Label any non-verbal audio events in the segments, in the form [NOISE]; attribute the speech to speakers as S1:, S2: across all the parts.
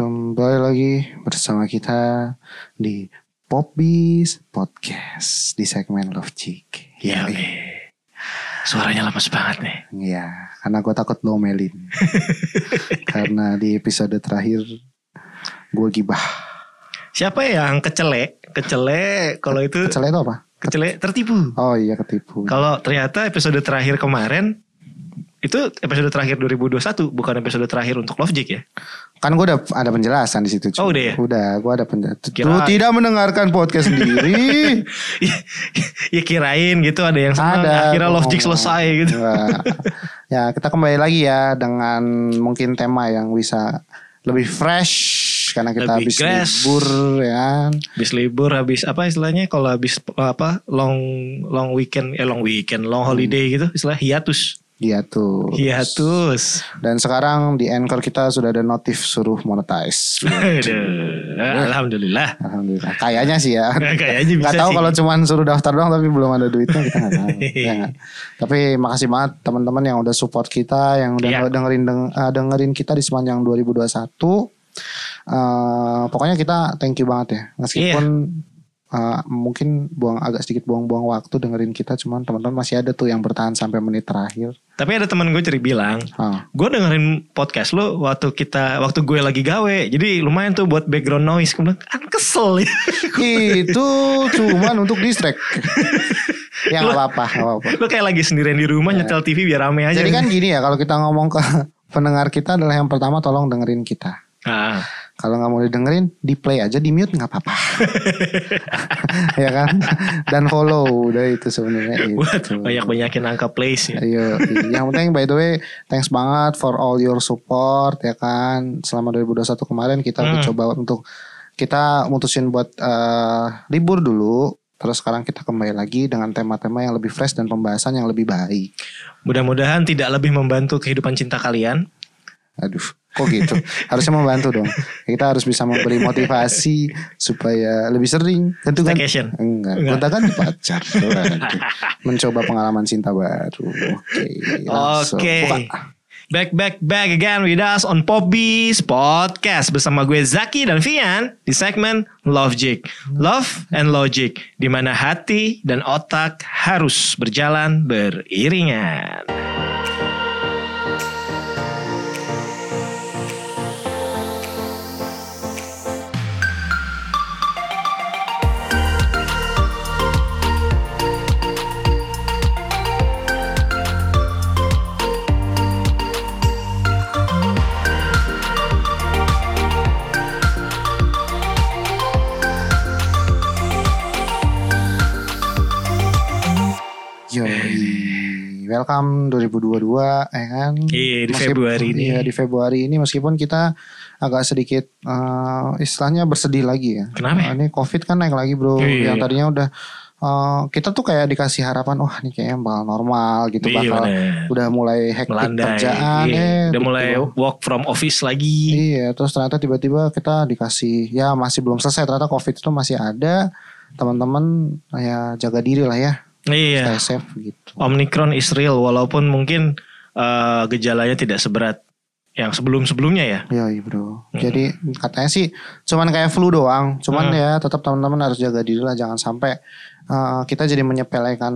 S1: Kembali lagi bersama kita di Popbies Podcast di segmen Love Chick.
S2: Iya. Nih. Suaranya lemes banget nih.
S1: Iya, karena gue takut domelin. [LAUGHS] karena di episode terakhir gue gibah.
S2: Siapa yang kecele? Kecele kalau itu
S1: Kecele itu apa?
S2: kecele tertipu.
S1: Oh iya ketipu.
S2: Kalau ternyata episode terakhir kemarin itu episode terakhir 2021 bukan episode terakhir untuk Love Jig ya.
S1: Kan gue udah ada penjelasan di situ.
S2: Oh, udah ya?
S1: Udah, gue ada penjelasan.
S2: Kira-
S1: Lu tidak mendengarkan podcast sendiri. [LAUGHS]
S2: ya kirain gitu ada yang senang
S1: Ada,
S2: akhirnya Love Jig
S1: ngomong.
S2: selesai gitu.
S1: Wah. ya kita kembali lagi ya dengan mungkin tema yang bisa lebih fresh karena kita
S2: Lebih
S1: habis libur ya kan.
S2: Habis libur habis apa istilahnya kalau habis apa long long weekend eh long weekend long holiday gitu istilah hiatus.
S1: Tuh.
S2: Hiatus.
S1: Dan sekarang di Anchor kita sudah ada notif suruh monetize. [LAUGHS]
S2: Aduh, Alhamdulillah.
S1: Alhamdulillah. Kayaknya sih ya. [LAUGHS]
S2: Kayaknya bisa
S1: Gak tahu
S2: sih.
S1: kalau cuman suruh daftar doang tapi belum ada duitnya kita nggak tahu. [LAUGHS] ya nggak? Tapi makasih banget teman-teman yang udah support kita, yang udah
S2: Iya.
S1: dengerin deng- eh, dengerin kita di sepanjang 2021. Eh, pokoknya kita thank you banget ya. Meskipun
S2: Iya.
S1: Eh, mungkin buang agak sedikit buang-buang waktu dengerin kita, cuman teman-teman masih ada tuh yang bertahan sampai menit terakhir.
S2: Tapi ada teman gue ceri bilang,
S1: Ah.
S2: gue dengerin podcast lu waktu kita waktu gue lagi gawe, jadi lumayan tuh buat background noise. Gue bilang, kan kesel ya. [LAUGHS]
S1: Itu cuman untuk distract. [LAUGHS] ya nggak apa-apa,
S2: lu kayak lagi sendirian di rumah nyetel TV biar rame aja.
S1: Jadi kan gini ya, kalau kita ngomong ke [LAUGHS] pendengar kita adalah yang pertama tolong dengerin kita.
S2: Ah,
S1: Kalau nggak mau didengerin, di play aja, di mute nggak apa-apa. [LAUGHS] ya kan? Dan follow, udah itu sebenarnya
S2: buat
S1: itu.
S2: banyak banyakin angka plays ya.
S1: Ayo, yang penting by the way, thanks banget for all your support ya kan. Selama 2021 kemarin kita
S2: Hmm.
S1: coba untuk kita mutusin buat eh, libur dulu. Terus sekarang kita kembali lagi dengan tema-tema yang lebih fresh dan pembahasan yang lebih baik.
S2: Mudah-mudahan tidak lebih membantu kehidupan cinta kalian.
S1: Aduh, kok gitu? Harusnya membantu dong. Kita harus bisa memberi motivasi supaya lebih sering. Tentu kan?
S2: Staycation.
S1: Enggak.
S2: Enggak.
S1: Kita kan pacar. Waduh. Mencoba pengalaman cinta baru. Oke. langsung.
S2: Oke.
S1: Buka.
S2: Back back back again with us on Popbies Podcast bersama gue Zaki dan Vian di segmen Love Jig. Love and Logic di mana hati dan otak harus berjalan beriringan.
S1: Welcome 2022 ya kan.
S2: Iya, di
S1: Meskipun-
S2: Februari ini.
S1: Iya di Februari ini meskipun kita agak sedikit eh, istilahnya bersedih lagi ya.
S2: Kenapa ya?
S1: Ini Covid kan naik lagi bro.
S2: Iya.
S1: Yang tadinya udah eh, kita tuh kayak dikasih harapan, wah ini kayaknya bakal normal gitu
S2: Iya,
S1: bakal
S2: bener.
S1: udah mulai hektik
S2: Melandai.
S1: kerjaan,
S2: Iya,
S1: eh,
S2: udah mulai
S1: gitu.
S2: work from office lagi.
S1: Iya, terus ternyata tiba-tiba kita dikasih ya masih belum selesai ternyata Covid itu masih ada. Teman-teman ya jaga diri lah ya,
S2: Iya.
S1: stay safe gitu.
S2: Omicron is real walaupun mungkin eh, gejalanya tidak seberat yang sebelum-sebelumnya ya.
S1: Iya iya, bro. Jadi katanya sih cuman kayak flu doang. Cuman
S2: Hmm.
S1: ya tetap teman-teman harus jaga diri lah. Jangan sampai uh, kita jadi menyepelekan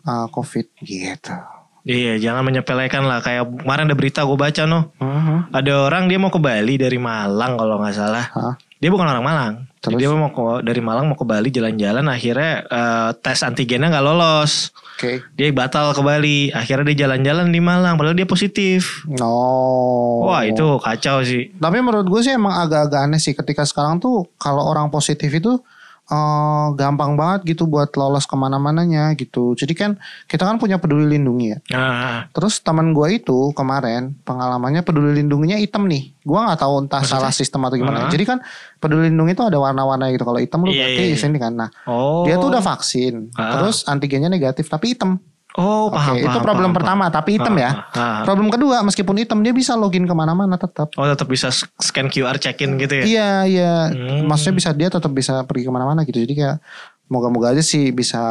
S1: uh, COVID gitu.
S2: Iya, jangan menyepelekan lah. Kayak kemarin ada berita gue baca noh.
S1: Uh-huh.
S2: Ada orang dia mau ke Bali dari Malang kalau nggak salah.
S1: Hah?
S2: Dia bukan orang Malang.
S1: Terus?
S2: Dia mau ke, dari Malang mau ke Bali jalan-jalan. Akhirnya eh, tes antigennya nggak lolos.
S1: Oke.
S2: Dia batal ke Bali. Akhirnya dia jalan-jalan di Malang. Padahal dia positif.
S1: No.
S2: Wah itu kacau sih.
S1: Tapi menurut gue sih emang agak-agak aneh sih ketika sekarang tuh kalau orang positif itu uh, gampang banget gitu buat lolos ke mana-mananya gitu. Jadi kan kita kan punya peduli lindungi ya.
S2: Nah,
S1: Terus teman gue itu kemarin pengalamannya peduli lindunginya hitam nih. Gue nggak tahu entah
S2: Maksudnya?
S1: salah sistem atau gimana.
S2: Hah?
S1: Jadi kan peduli lindungi itu ada warna-warna gitu. Kalau hitam lu
S2: Iya,
S1: berarti
S2: iya, iya.
S1: sini kan. Nah
S2: oh.
S1: dia tuh udah vaksin.
S2: Ah.
S1: Terus antigennya negatif tapi hitam.
S2: Oh paham.
S1: itu
S2: paham,
S1: problem
S2: paham,
S1: pertama tapi hitam
S2: paham.
S1: ya.
S2: Ah, ah.
S1: Problem kedua meskipun hitam dia bisa login ke mana-mana tetap.
S2: Oh tetap bisa scan QR check-in gitu ya?
S1: Iya iya.
S2: Hmm.
S1: Maksudnya bisa dia tetap bisa pergi ke mana-mana gitu. Jadi kayak moga-moga aja sih bisa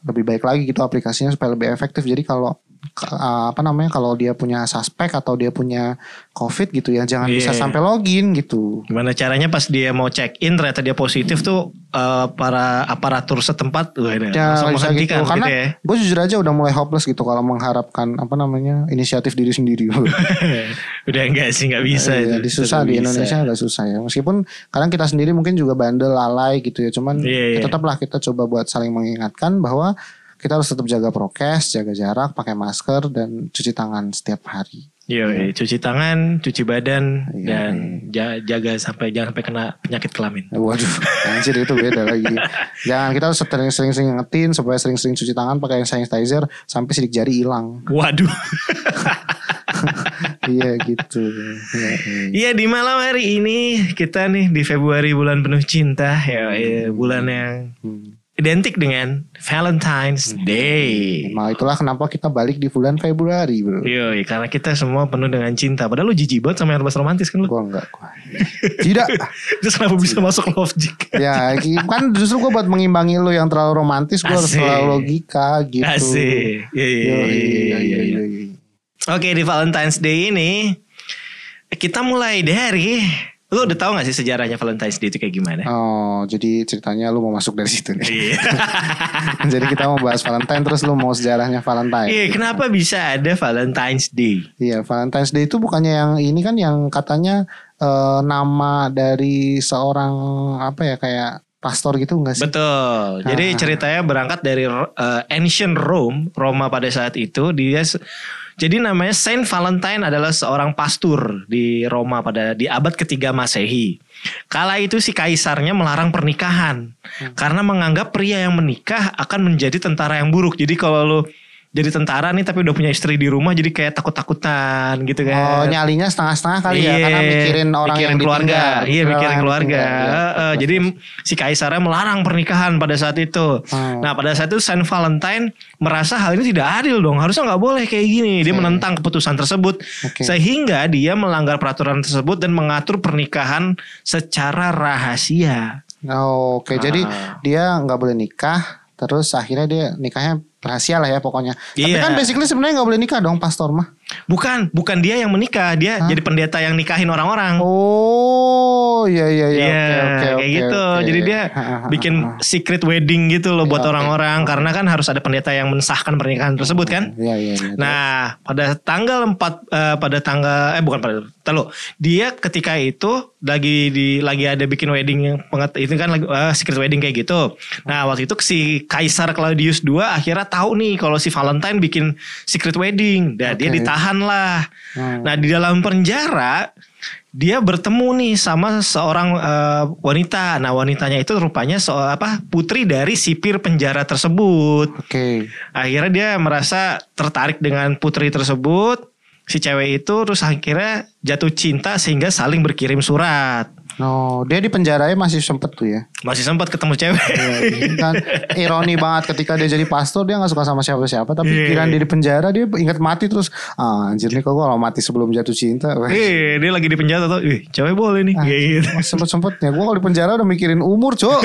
S1: lebih baik lagi gitu aplikasinya supaya lebih efektif. Jadi kalau Ka- uh, apa namanya kalau dia punya suspek atau dia punya covid gitu ya jangan bisa
S2: Iya.
S1: sampai login gitu
S2: Gimana caranya pas dia mau check in ternyata dia positif tuh eh, para aparatur setempat ini
S1: ya
S2: langsung
S1: bisa gitu
S2: menghentikan
S1: karena
S2: gitu ya.
S1: gue jujur aja udah mulai hopeless gitu kalau mengharapkan apa namanya inisiatif diri sendiri [LAUGHS]
S2: Udah enggak sih nggak bisa
S1: Iya,
S2: itu.
S1: susah di
S2: bisa.
S1: Indonesia agak susah ya meskipun kadang kita sendiri mungkin juga bandel lalai gitu ya cuman
S2: Iya,
S1: ya
S2: iya.
S1: tetaplah kita coba buat saling mengingatkan bahwa kita harus tetap jaga prokes jaga jarak pakai masker dan cuci tangan setiap hari
S2: Iya, iya, cuci tangan, cuci badan
S1: Iya,
S2: dan ja- jaga sampai jangan sampai kena penyakit kelamin.
S1: Waduh, anjir itu beda lagi. Jangan kita harus sering-sering ngingetin supaya sering-sering cuci tangan pakai hand sanitizer sampai sidik jari hilang.
S2: Waduh. [LAUGHS]
S1: iya gitu. Iya, iya.
S2: Iya di malam hari ini kita nih di Februari bulan penuh cinta ya, ya, bulan yang
S1: Hmm.
S2: Identik dengan Valentine's Day.
S1: Nah itulah kenapa kita balik di bulan Februari bro.
S2: Iya, karena kita semua penuh dengan cinta. Padahal lu jijik banget sama yang romantis kan lu.
S1: Gua enggak. Gua. Tidak. [LAUGHS]
S2: Terus kenapa bisa masuk love jig?
S1: ya kan justru gue buat mengimbangi lo yang terlalu romantis gue harus terlalu logika gitu.
S2: Asik. Iya, iya, iya, iya, iya, iya.
S1: iya.
S2: Oke di Valentine's Day ini kita mulai dari lu udah tahu gak sih sejarahnya Valentine's Day itu kayak gimana?
S1: Oh jadi ceritanya lu mau masuk dari situ nih.
S2: Iya. [LAUGHS]
S1: jadi kita mau bahas Valentine terus lu mau sejarahnya Valentine.
S2: Iya, kenapa bisa ada Valentine's Day?
S1: Iya, Valentine's Day itu bukannya yang ini kan yang katanya eh, nama dari seorang apa ya kayak pastor gitu enggak sih?
S2: Betul. Jadi
S1: Ah.
S2: ceritanya berangkat dari uh, ancient Rome, Roma pada saat itu dia jadi namanya Saint Valentine adalah seorang pastor di Roma pada di abad ketiga Masehi. Kala itu si kaisarnya melarang pernikahan karena menganggap pria yang menikah akan menjadi tentara yang buruk. Jadi kalau lu jadi tentara nih tapi udah punya istri di rumah jadi kayak takut-takutan gitu kan.
S1: Oh, nyalinya setengah-setengah kali ya
S2: Iya,
S1: karena mikirin orang
S2: mikirin
S1: yang
S2: keluarga. Iya, mikirin keluarga.
S1: ditinggal, iya.
S2: Heeh, jadi si kaisarnya melarang pernikahan pada saat itu.
S1: Hmm.
S2: Nah, pada saat itu Saint Valentine merasa hal ini tidak adil dong. Harusnya nggak boleh kayak gini. Dia
S1: Oke.
S2: menentang keputusan tersebut
S1: Oke.
S2: sehingga dia melanggar peraturan tersebut dan mengatur pernikahan secara rahasia.
S1: Oh, Oke, jadi
S2: Ah.
S1: dia nggak boleh nikah, terus akhirnya dia nikahnya rahasia lah ya pokoknya. Tapi
S2: Iya.
S1: kan basically sebenarnya nggak boleh nikah dong pastor mah.
S2: Bukan, bukan dia yang menikah, dia jadi pendeta yang nikahin orang-orang.
S1: Oh, iya iya iya.
S2: Iya,
S1: Oke, oke,
S2: kayak
S1: oke,
S2: gitu.
S1: oke.
S2: Jadi dia bikin secret wedding gitu loh buat
S1: Iya, oke.
S2: orang-orang karena kan harus ada pendeta yang mensahkan pernikahan tersebut kan.
S1: Iya iya iya.
S2: Nah, pada tanggal 4 eh, pada tanggal eh bukan pada telo. Dia ketika itu lagi di lagi ada bikin wedding yang penget itu kan lagi eh, secret wedding kayak gitu. Nah, waktu itu si Kaisar Claudius II akhirnya tahu nih kalau si Valentine bikin secret wedding. Dan dia
S1: Oke.
S2: ditahan lah.
S1: Hmm.
S2: Nah, di dalam penjara dia bertemu nih sama seorang eh, wanita. Nah, wanitanya itu rupanya soal apa? putri dari sipir penjara tersebut.
S1: Oke.
S2: Akhirnya dia merasa tertarik dengan putri tersebut. Si cewek itu terus akhirnya jatuh cinta sehingga saling berkirim surat.
S1: No, dia di penjaranya masih sempet tuh ya.
S2: Masih sempat ketemu cewek.
S1: Iya, kan ironi banget ketika dia jadi pastor dia nggak suka sama siapa-siapa tapi
S2: Iya.
S1: pikiran dia di penjara dia ingat mati terus ah, anjir nih kok gue kalau mati sebelum jatuh cinta Wah,
S2: Eh, dia lagi di penjara tuh. Ih, cewek boleh nih. Kayak gitu.
S1: sempet-sempetnya gue kalau di penjara udah mikirin umur cok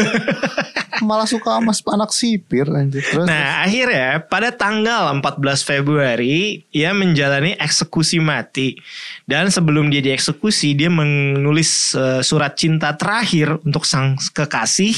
S1: malah suka sama anak sipir anjir terus
S2: Nah akhirnya pada tanggal 14 Februari ia menjalani eksekusi mati dan sebelum dia dieksekusi dia menulis eh, surat cinta terakhir untuk sang kekasih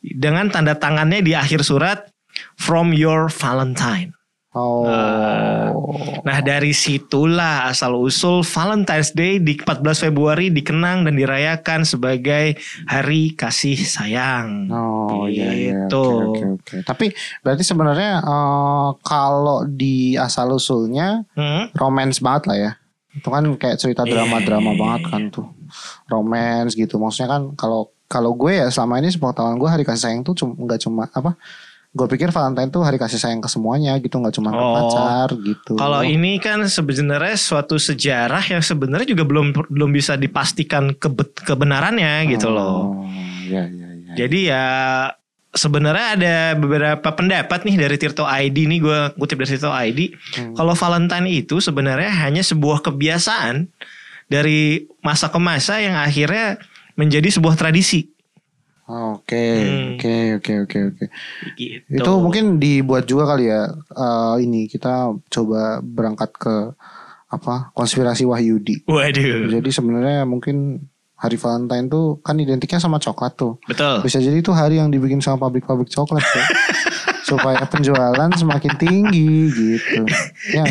S2: dengan tanda tangannya di akhir surat from your Valentine.
S1: oh
S2: Nah dari situlah asal usul Valentine's Day di 14 Februari dikenang dan dirayakan sebagai Hari Kasih Sayang.
S1: Oh iya iya
S2: Gitu.
S1: oke oke oke. Tapi berarti sebenarnya eh, kalau di asal usulnya
S2: Hmm?
S1: romance banget lah ya. Itu kan kayak cerita drama-drama
S2: Iya.
S1: banget kan tuh. Romance gitu. Maksudnya kan kalau kalau gue ya selama ini sepengetahuan gue hari kasih sayang tuh cuma nggak cuma apa? Gue pikir Valentine tuh hari kasih sayang ke semuanya gitu, nggak cuma ke
S2: Oh.
S1: pacar gitu.
S2: Kalau ini kan sebenarnya suatu sejarah yang sebenarnya juga belum belum bisa dipastikan kebe- kebenarannya gitu loh.
S1: Oh, iya iya iya.
S2: Jadi ya sebenarnya ada beberapa pendapat nih dari Tirto ID nih gue kutip dari Tirto ID.
S1: Hmm.
S2: Kalau Valentine itu sebenarnya hanya sebuah kebiasaan dari masa ke masa yang akhirnya menjadi sebuah tradisi.
S1: Oke,
S2: Hmm.
S1: oke, oke, oke, oke.
S2: Gitu.
S1: Itu mungkin dibuat juga kali ya. eh, ini kita coba berangkat ke apa konspirasi Wahyudi.
S2: Waduh.
S1: Jadi sebenarnya mungkin hari Valentine tuh kan identiknya sama coklat tuh.
S2: Betul.
S1: Bisa jadi itu hari yang dibikin sama pabrik-pabrik coklat tuh. [LAUGHS] supaya penjualan semakin tinggi gitu. Ya?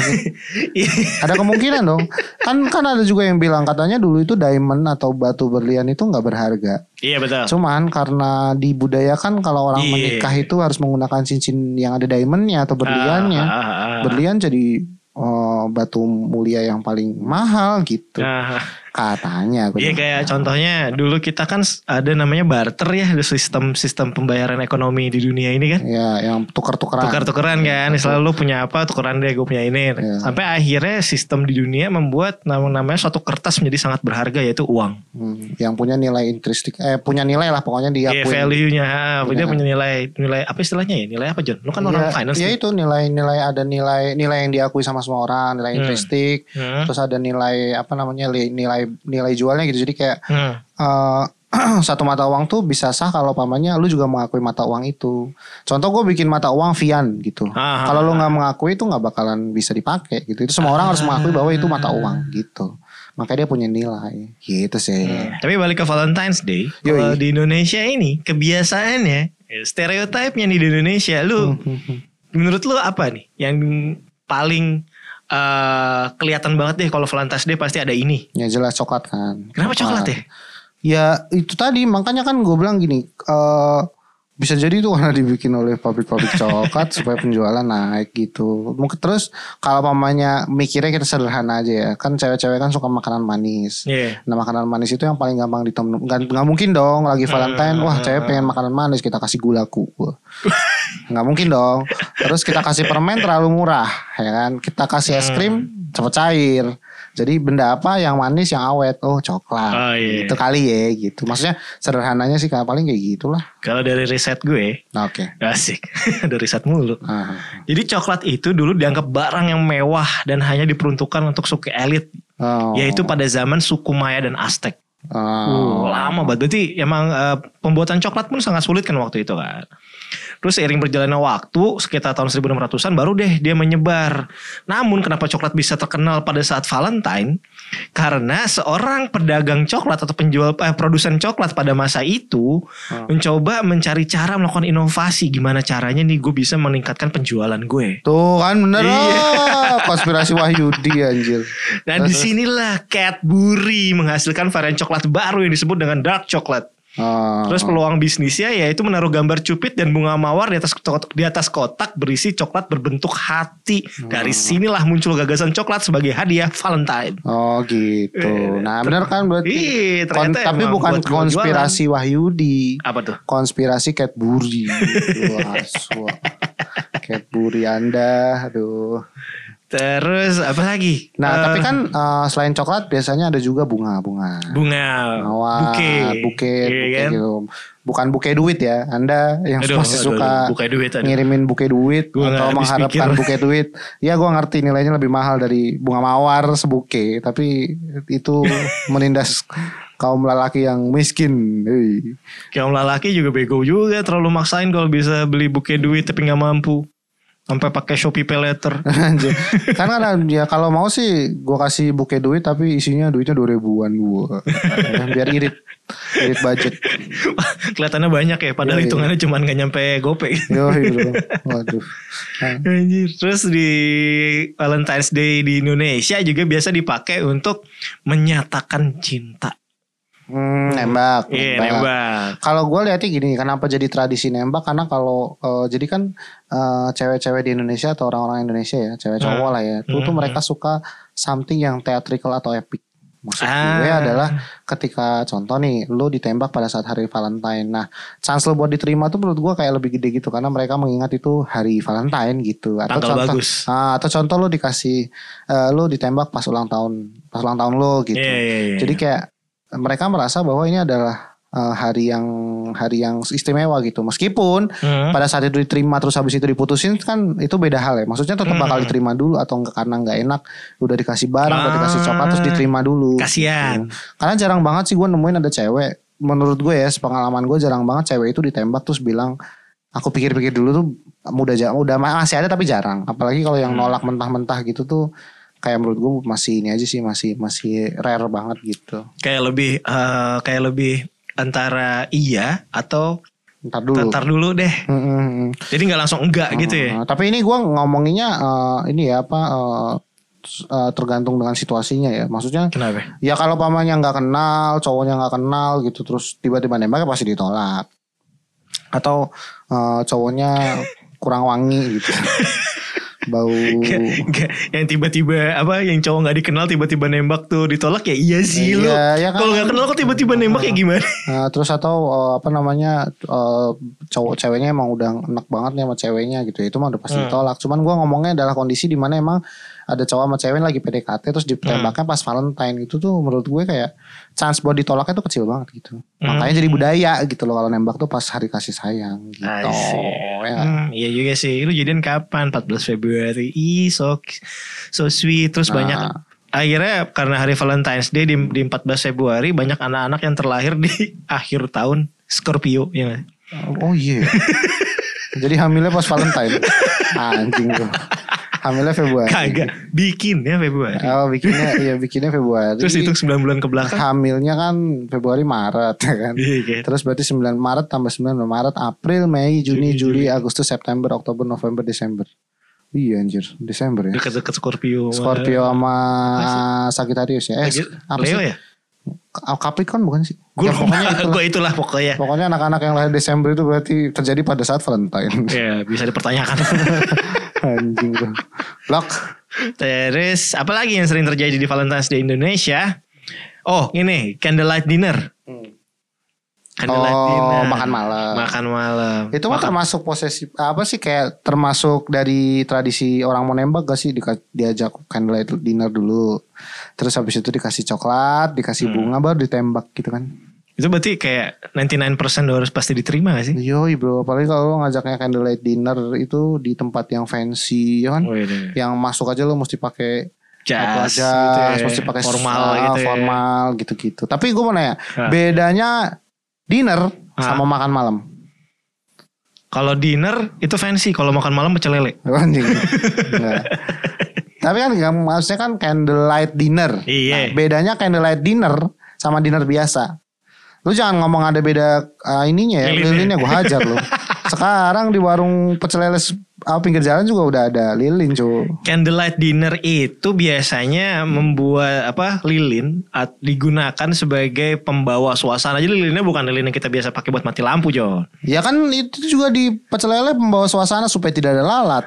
S1: [LAUGHS] Ada kemungkinan dong. Kan kan ada juga yang bilang katanya dulu itu diamond atau batu berlian itu nggak berharga.
S2: Iya betul.
S1: Cuman karena dibudayakan kalau orang
S2: Iya.
S1: menikah itu harus menggunakan cincin yang ada diamondnya atau berliannya.
S2: Ah, ah, ah.
S1: Berlian jadi oh, batu mulia yang paling mahal gitu.
S2: Nah,
S1: Katanya.
S2: Iya kayak contohnya dulu kita kan ada namanya barter ya ada sistem sistem pembayaran ekonomi di dunia ini kan
S1: Ya yang tukar-tukaran.
S2: tukar-tukaran kan selalu lu punya apa tukeran deh gue punya ini
S1: Iya.
S2: sampai akhirnya sistem di dunia membuat nama namanya suatu kertas menjadi sangat berharga yaitu uang
S1: Hmm, yang punya nilai intristik eh punya nilai lah pokoknya dia
S2: Iya value-nya ah, dia
S1: Iya.
S2: punya nilai nilai apa istilahnya ya nilai apa John lu kan
S1: ya,
S2: orang finance
S1: ya
S2: nih.
S1: itu nilai-nilai ada nilai nilai yang diakui sama semua orang nilai
S2: Hmm.
S1: intristik
S2: Hmm.
S1: terus ada nilai apa namanya li- nilai nilai jualnya gitu. Jadi kayak
S2: Hmm.
S1: eh, [CLEARS THROAT] satu mata uang tuh bisa sah kalau pamannya lu juga mengakui mata uang itu. Contoh gue bikin mata uang Vian gitu.
S2: Ah.
S1: kalau lu nggak mengakui itu nggak bakalan bisa dipakai gitu. Itu semua orang harus mengakui bahwa itu mata uang gitu. Makanya dia punya nilai. Gitu sih.
S2: Tapi balik ke Valentine's Day, kalau di Indonesia ini kebiasaannya, eh, stereotipnya nih di Indonesia, lu menurut lu apa nih yang paling eh, kelihatan banget deh kalau Valentine's Day pasti ada ini.
S1: ya jelas coklat kan
S2: Kenapa coklat ya?
S1: Ya itu tadi makanya kan gue bilang gini eh bisa jadi itu karena dibikin oleh pabrik-pabrik coklat [LAUGHS] supaya penjualan naik gitu. Mungkin terus kalau mamanya mikirnya kita sederhana aja ya. Kan cewek-cewek kan suka makanan manis.
S2: Iya.
S1: Nah makanan manis itu yang paling gampang ditem nggak nggak mungkin dong lagi Valentine wah cewek pengen makanan manis kita kasih gulaku Wah. nggak mungkin dong terus kita kasih permen terlalu murah ya kan kita kasih es krim cepet cair jadi benda apa yang manis yang awet oh coklat
S2: Oh, iya.
S1: itu kali ya gitu maksudnya sederhananya sih paling kayak gitulah
S2: Kalau dari riset gue,
S1: oke
S2: asik, [LAUGHS] ada riset mulu.
S1: Ah.
S2: Jadi coklat itu dulu dianggap barang yang mewah dan hanya diperuntukkan untuk suku elit,
S1: oh.
S2: yaitu pada zaman suku Maya dan Aztec.
S1: Oh.
S2: Uh, lama banget. Berarti emang eh, pembuatan coklat pun sangat sulit kan waktu itu kan. Terus seiring berjalannya waktu sekitar tahun 1600-an baru deh dia menyebar. Namun kenapa coklat bisa terkenal pada saat Valentine? Karena seorang pedagang coklat atau penjual eh, produsen coklat pada masa itu mencoba mencari cara melakukan inovasi gimana caranya nih gue bisa meningkatkan penjualan gue.
S1: tuh kan bener
S2: Iya.
S1: oh, konspirasi Wahyudi anjir
S2: Dan di sinilah Cadbury menghasilkan varian coklat baru yang disebut dengan dark chocolate.
S1: Oh.
S2: Terus peluang bisnisnya yaitu menaruh gambar cupid dan bunga mawar di atas kotak, di atas kotak berisi coklat berbentuk hati. Dari sinilah muncul gagasan coklat sebagai hadiah Valentine.
S1: Oh gitu. Nah benar kan berarti. Kon-
S2: ternyata
S1: tapi bukan konspirasi Wahyudi.
S2: Apa tuh?
S1: Konspirasi Cadbury. Wah, suah. Cadbury Anda. Aduh.
S2: Terus apa lagi?
S1: Nah
S2: Eh,
S1: tapi kan eh, selain coklat biasanya ada juga bunga-bunga.
S2: bunga,
S1: Mawar,
S2: buke,
S1: buke,
S2: Iya
S1: buke
S2: kan?
S1: gitu. Bukan buke duit ya. Anda yang
S2: Aduh,
S1: masih
S2: aduh,
S1: suka
S2: aduh, buke duit, aduh.
S1: ngirimin buke duit
S2: Gua
S1: atau mengharapkan
S2: pikir.
S1: buke duit. Ya gua ngerti nilainya lebih mahal dari bunga mawar sebuke, tapi itu menindas kaum lelaki yang miskin. Hei.
S2: Kaum lelaki juga bego juga terlalu maksain kalau bisa beli buke duit tapi nggak mampu. Sampai pakai Shopee Pay Later. [LAUGHS]
S1: Kan kan ya kalau mau sih gua kasih buke duit tapi isinya duitnya dua ribuan gua. Biar irit. Irit budget. [LAUGHS]
S2: Kelihatannya banyak ya padahal
S1: Iya, iya.
S2: hitungannya cuma nggak nyampe GoPay.
S1: Yo. [LAUGHS] Waduh. Nah,
S2: Anjir. Terus di Valentine's Day di Indonesia juga biasa dipakai untuk menyatakan cinta.
S1: Hmm, nembak.
S2: Iya, nembak.
S1: Kalau gue lihatnya gini, kenapa jadi tradisi nembak? Karena kalau eh, jadi kan eh, cewek-cewek di Indonesia atau orang-orang Indonesia ya, cewek cowok lah ya, itu tuh
S2: Hmm.
S1: mereka suka something yang theatrical atau epic. Maksud
S2: Ah.
S1: gue adalah ketika contoh nih, lu ditembak pada saat hari Valentine. Nah, chance lu buat diterima tuh menurut gue kayak lebih gede gitu karena mereka mengingat itu hari Valentine gitu. Atau
S2: Tanggal
S1: contoh,
S2: bagus.
S1: Ah, atau contoh lu dikasih, eh, lu ditembak pas ulang tahun, pas ulang tahun lu gitu.
S2: Iya, iya, iya.
S1: Jadi kayak mereka merasa bahwa ini adalah uh, hari yang hari yang istimewa gitu. Meskipun
S2: Hmm.
S1: pada saat itu diterima terus habis itu diputusin kan itu beda hal ya. Maksudnya tetap bakal
S2: Hmm.
S1: diterima dulu atau enggak karena nggak enak udah dikasih barang, udah
S2: Ah.
S1: dikasih coklat terus diterima dulu.
S2: Kasian.
S1: Gitu. Karena jarang banget sih gue nemuin ada cewek menurut gue ya pengalaman gue jarang banget cewek itu ditembak terus bilang aku pikir-pikir dulu tuh mudah udah masih ada tapi jarang apalagi kalau yang
S2: Hmm.
S1: nolak mentah-mentah gitu tuh kayak menurut gue masih ini aja sih masih masih rare banget gitu
S2: Kayak lebih eh, kayak lebih antara iya atau
S1: ntar dulu
S2: ntar dulu deh.
S1: Mm, mm, mm.
S2: Jadi nggak langsung enggak gitu ya.
S1: Uh, tapi ini gue ngomonginnya uh, ini ya apa uh, uh, tergantung dengan situasinya ya. Maksudnya
S2: Kenapa?
S1: ya kalau pamannya nggak kenal, cowoknya nggak kenal gitu terus tiba-tiba nembak ya pasti ditolak. Atau uh, cowoknya kurang wangi gitu. [LAUGHS] Bau
S2: yang tiba-tiba apa yang cowok nggak dikenal tiba-tiba nembak tuh ditolak ya iya sih.
S1: Iya, ya kan?
S2: Kalau nggak kenal kok tiba-tiba nembak ya gimana? [LAUGHS]
S1: Nah, terus atau uh, apa namanya uh, cowok ceweknya emang udah enak banget nih sama ceweknya gitu ya. Itu mah udah pasti
S2: Hmm.
S1: ditolak. Cuman gua ngomongnya adalah kondisi di mana emang ada cowok sama cewek lagi PDKT terus ditembaknya pas Valentine itu tuh menurut gue kayak chance buat ditolaknya tuh kecil banget gitu. Makanya jadi budaya gitu loh kalau nembak tuh pas hari kasih sayang gitu. Ya.
S2: Hmm, iya juga sih. Lu jadian kapan? 14 Februari. Ih, so so sweet. Terus
S1: Nah.
S2: banyak akhirnya karena hari Valentine's Day di, di 14 Februari banyak anak-anak yang terlahir di [LAUGHS] akhir tahun Scorpio ya?
S1: Oh iya. [LAUGHS] jadi hamilnya pas Valentine. [LAUGHS] Anjing tuh. Hamilnya Februari.
S2: Kagak bikin ya Februari.
S1: Oh bikinnya iya bikinnya Februari.
S2: Terus hitung 9 bulan ke belakang.
S1: hamilnya kan Februari Maret ya kan.
S2: Iya, gitu.
S1: Terus berarti 9 Maret tambah 9 Maret, April, Mei, Juni, Juli, Agustus, September, Oktober, November, Desember. Iya anjir, Desember ya.
S2: Dekat-dekat Scorpio.
S1: Scorpio sama Sagittarius ya. Eh, apa
S2: Leo
S1: sih?
S2: ya?
S1: Capricorn bukan sih?
S2: Gue
S1: Ya, pokoknya itulah.
S2: gue itulah pokoknya.
S1: Pokoknya anak-anak yang lahir Desember itu berarti terjadi pada saat Valentine.
S2: Ya bisa dipertanyakan. [LAUGHS]
S1: Anjing tuh. Blok.
S2: Terus apa lagi yang sering terjadi di Valentine's Day Indonesia? Oh ini candlelight dinner. Candlelight
S1: Oh,
S2: dinner.
S1: makan malam.
S2: Makan malam.
S1: Itu mah termasuk posesif apa sih kayak termasuk dari tradisi orang mau nembak gak sih diajak candlelight dinner dulu. Terus habis itu dikasih coklat, dikasih
S2: Hmm.
S1: bunga baru ditembak gitu kan.
S2: Itu berarti kayak 99% udah harus pasti diterima gak sih?
S1: Yoi bro, apalagi kalau lo ngajaknya candlelight dinner itu di tempat yang fancy ya kan.
S2: Oh, iya.
S1: Yang masuk aja lo mesti pakai apa
S2: Jas,
S1: jas,
S2: gitu ya.
S1: mesti pakai
S2: formal
S1: ah,
S2: gitu ya.
S1: formal gitu-gitu. Tapi gue mau nanya,
S2: Ah.
S1: bedanya dinner
S2: Ah.
S1: sama makan malam.
S2: Kalau dinner itu fancy, kalau makan malam pecel lele. [LAUGHS]
S1: Anjing. Tapi kan maksudnya kan candlelight dinner.
S2: Iya.
S1: Nah, bedanya candlelight dinner sama dinner biasa. Lu jangan ngomong ada beda uh, ininya ya,
S2: Lilinnya.
S1: lilinnya gue hajar lu. [LAUGHS] Sekarang di warung pecel lele ah, pinggir jalan juga udah ada lilin, cu.
S2: Candlelight dinner itu biasanya membuat apa lilin at- digunakan sebagai pembawa suasana. Jadi lilinnya bukan lilin yang kita biasa pakai buat mati lampu, Jon.
S1: Ya kan itu juga di pecel lele membawa suasana supaya tidak ada lalat.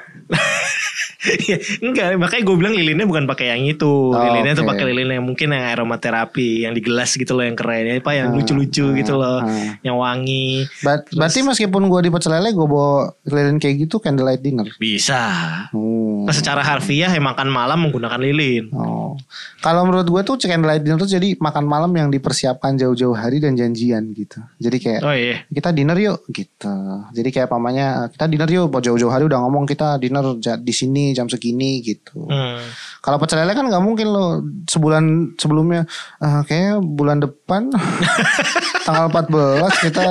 S2: Ya, Enggak, makanya gue bilang lilinnya bukan pakai yang itu. lilinnya tuh
S1: oke.
S2: pakai lilin yang mungkin yang aromaterapi, yang di gelas gitu loh yang keren, apa yang lucu-lucu gitu loh,
S1: ah.
S2: yang wangi.
S1: Ber- berarti meskipun gue di pecel lele gue bawa lilin kayak gitu candlelight dinner.
S2: Bisa.
S1: Oh.
S2: Nah, secara harfiah ya makan malam menggunakan lilin.
S1: Oh. Kalau menurut gue tuh candlelight dinner tuh jadi makan malam yang dipersiapkan jauh-jauh hari dan janjian gitu. Jadi kayak
S2: Oh iya.
S1: kita dinner yuk gitu. Jadi kayak pamannya kita dinner yuk jauh-jauh hari udah ngomong kita dinner di sini jam segini gitu.
S2: Hmm.
S1: Kalau pecel lele kan nggak mungkin loh sebulan sebelumnya eh, kayaknya bulan depan [LAUGHS] tanggal 14 kita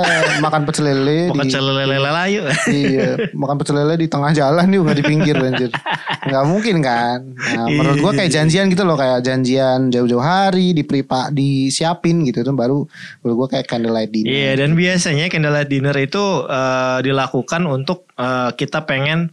S1: makan pecel lele
S2: Makan
S1: di
S2: celele layu.
S1: iya makan pecel lele di tengah jalan yuk nggak di pinggir anjir nggak mungkin kan nah, menurut gua kayak janjian gitu loh kayak janjian jauh-jauh hari diperipa disiapin gitu itu baru menurut gua kayak candlelight dinner
S2: Iya dan biasanya candlelight dinner itu eh, dilakukan untuk eh, kita pengen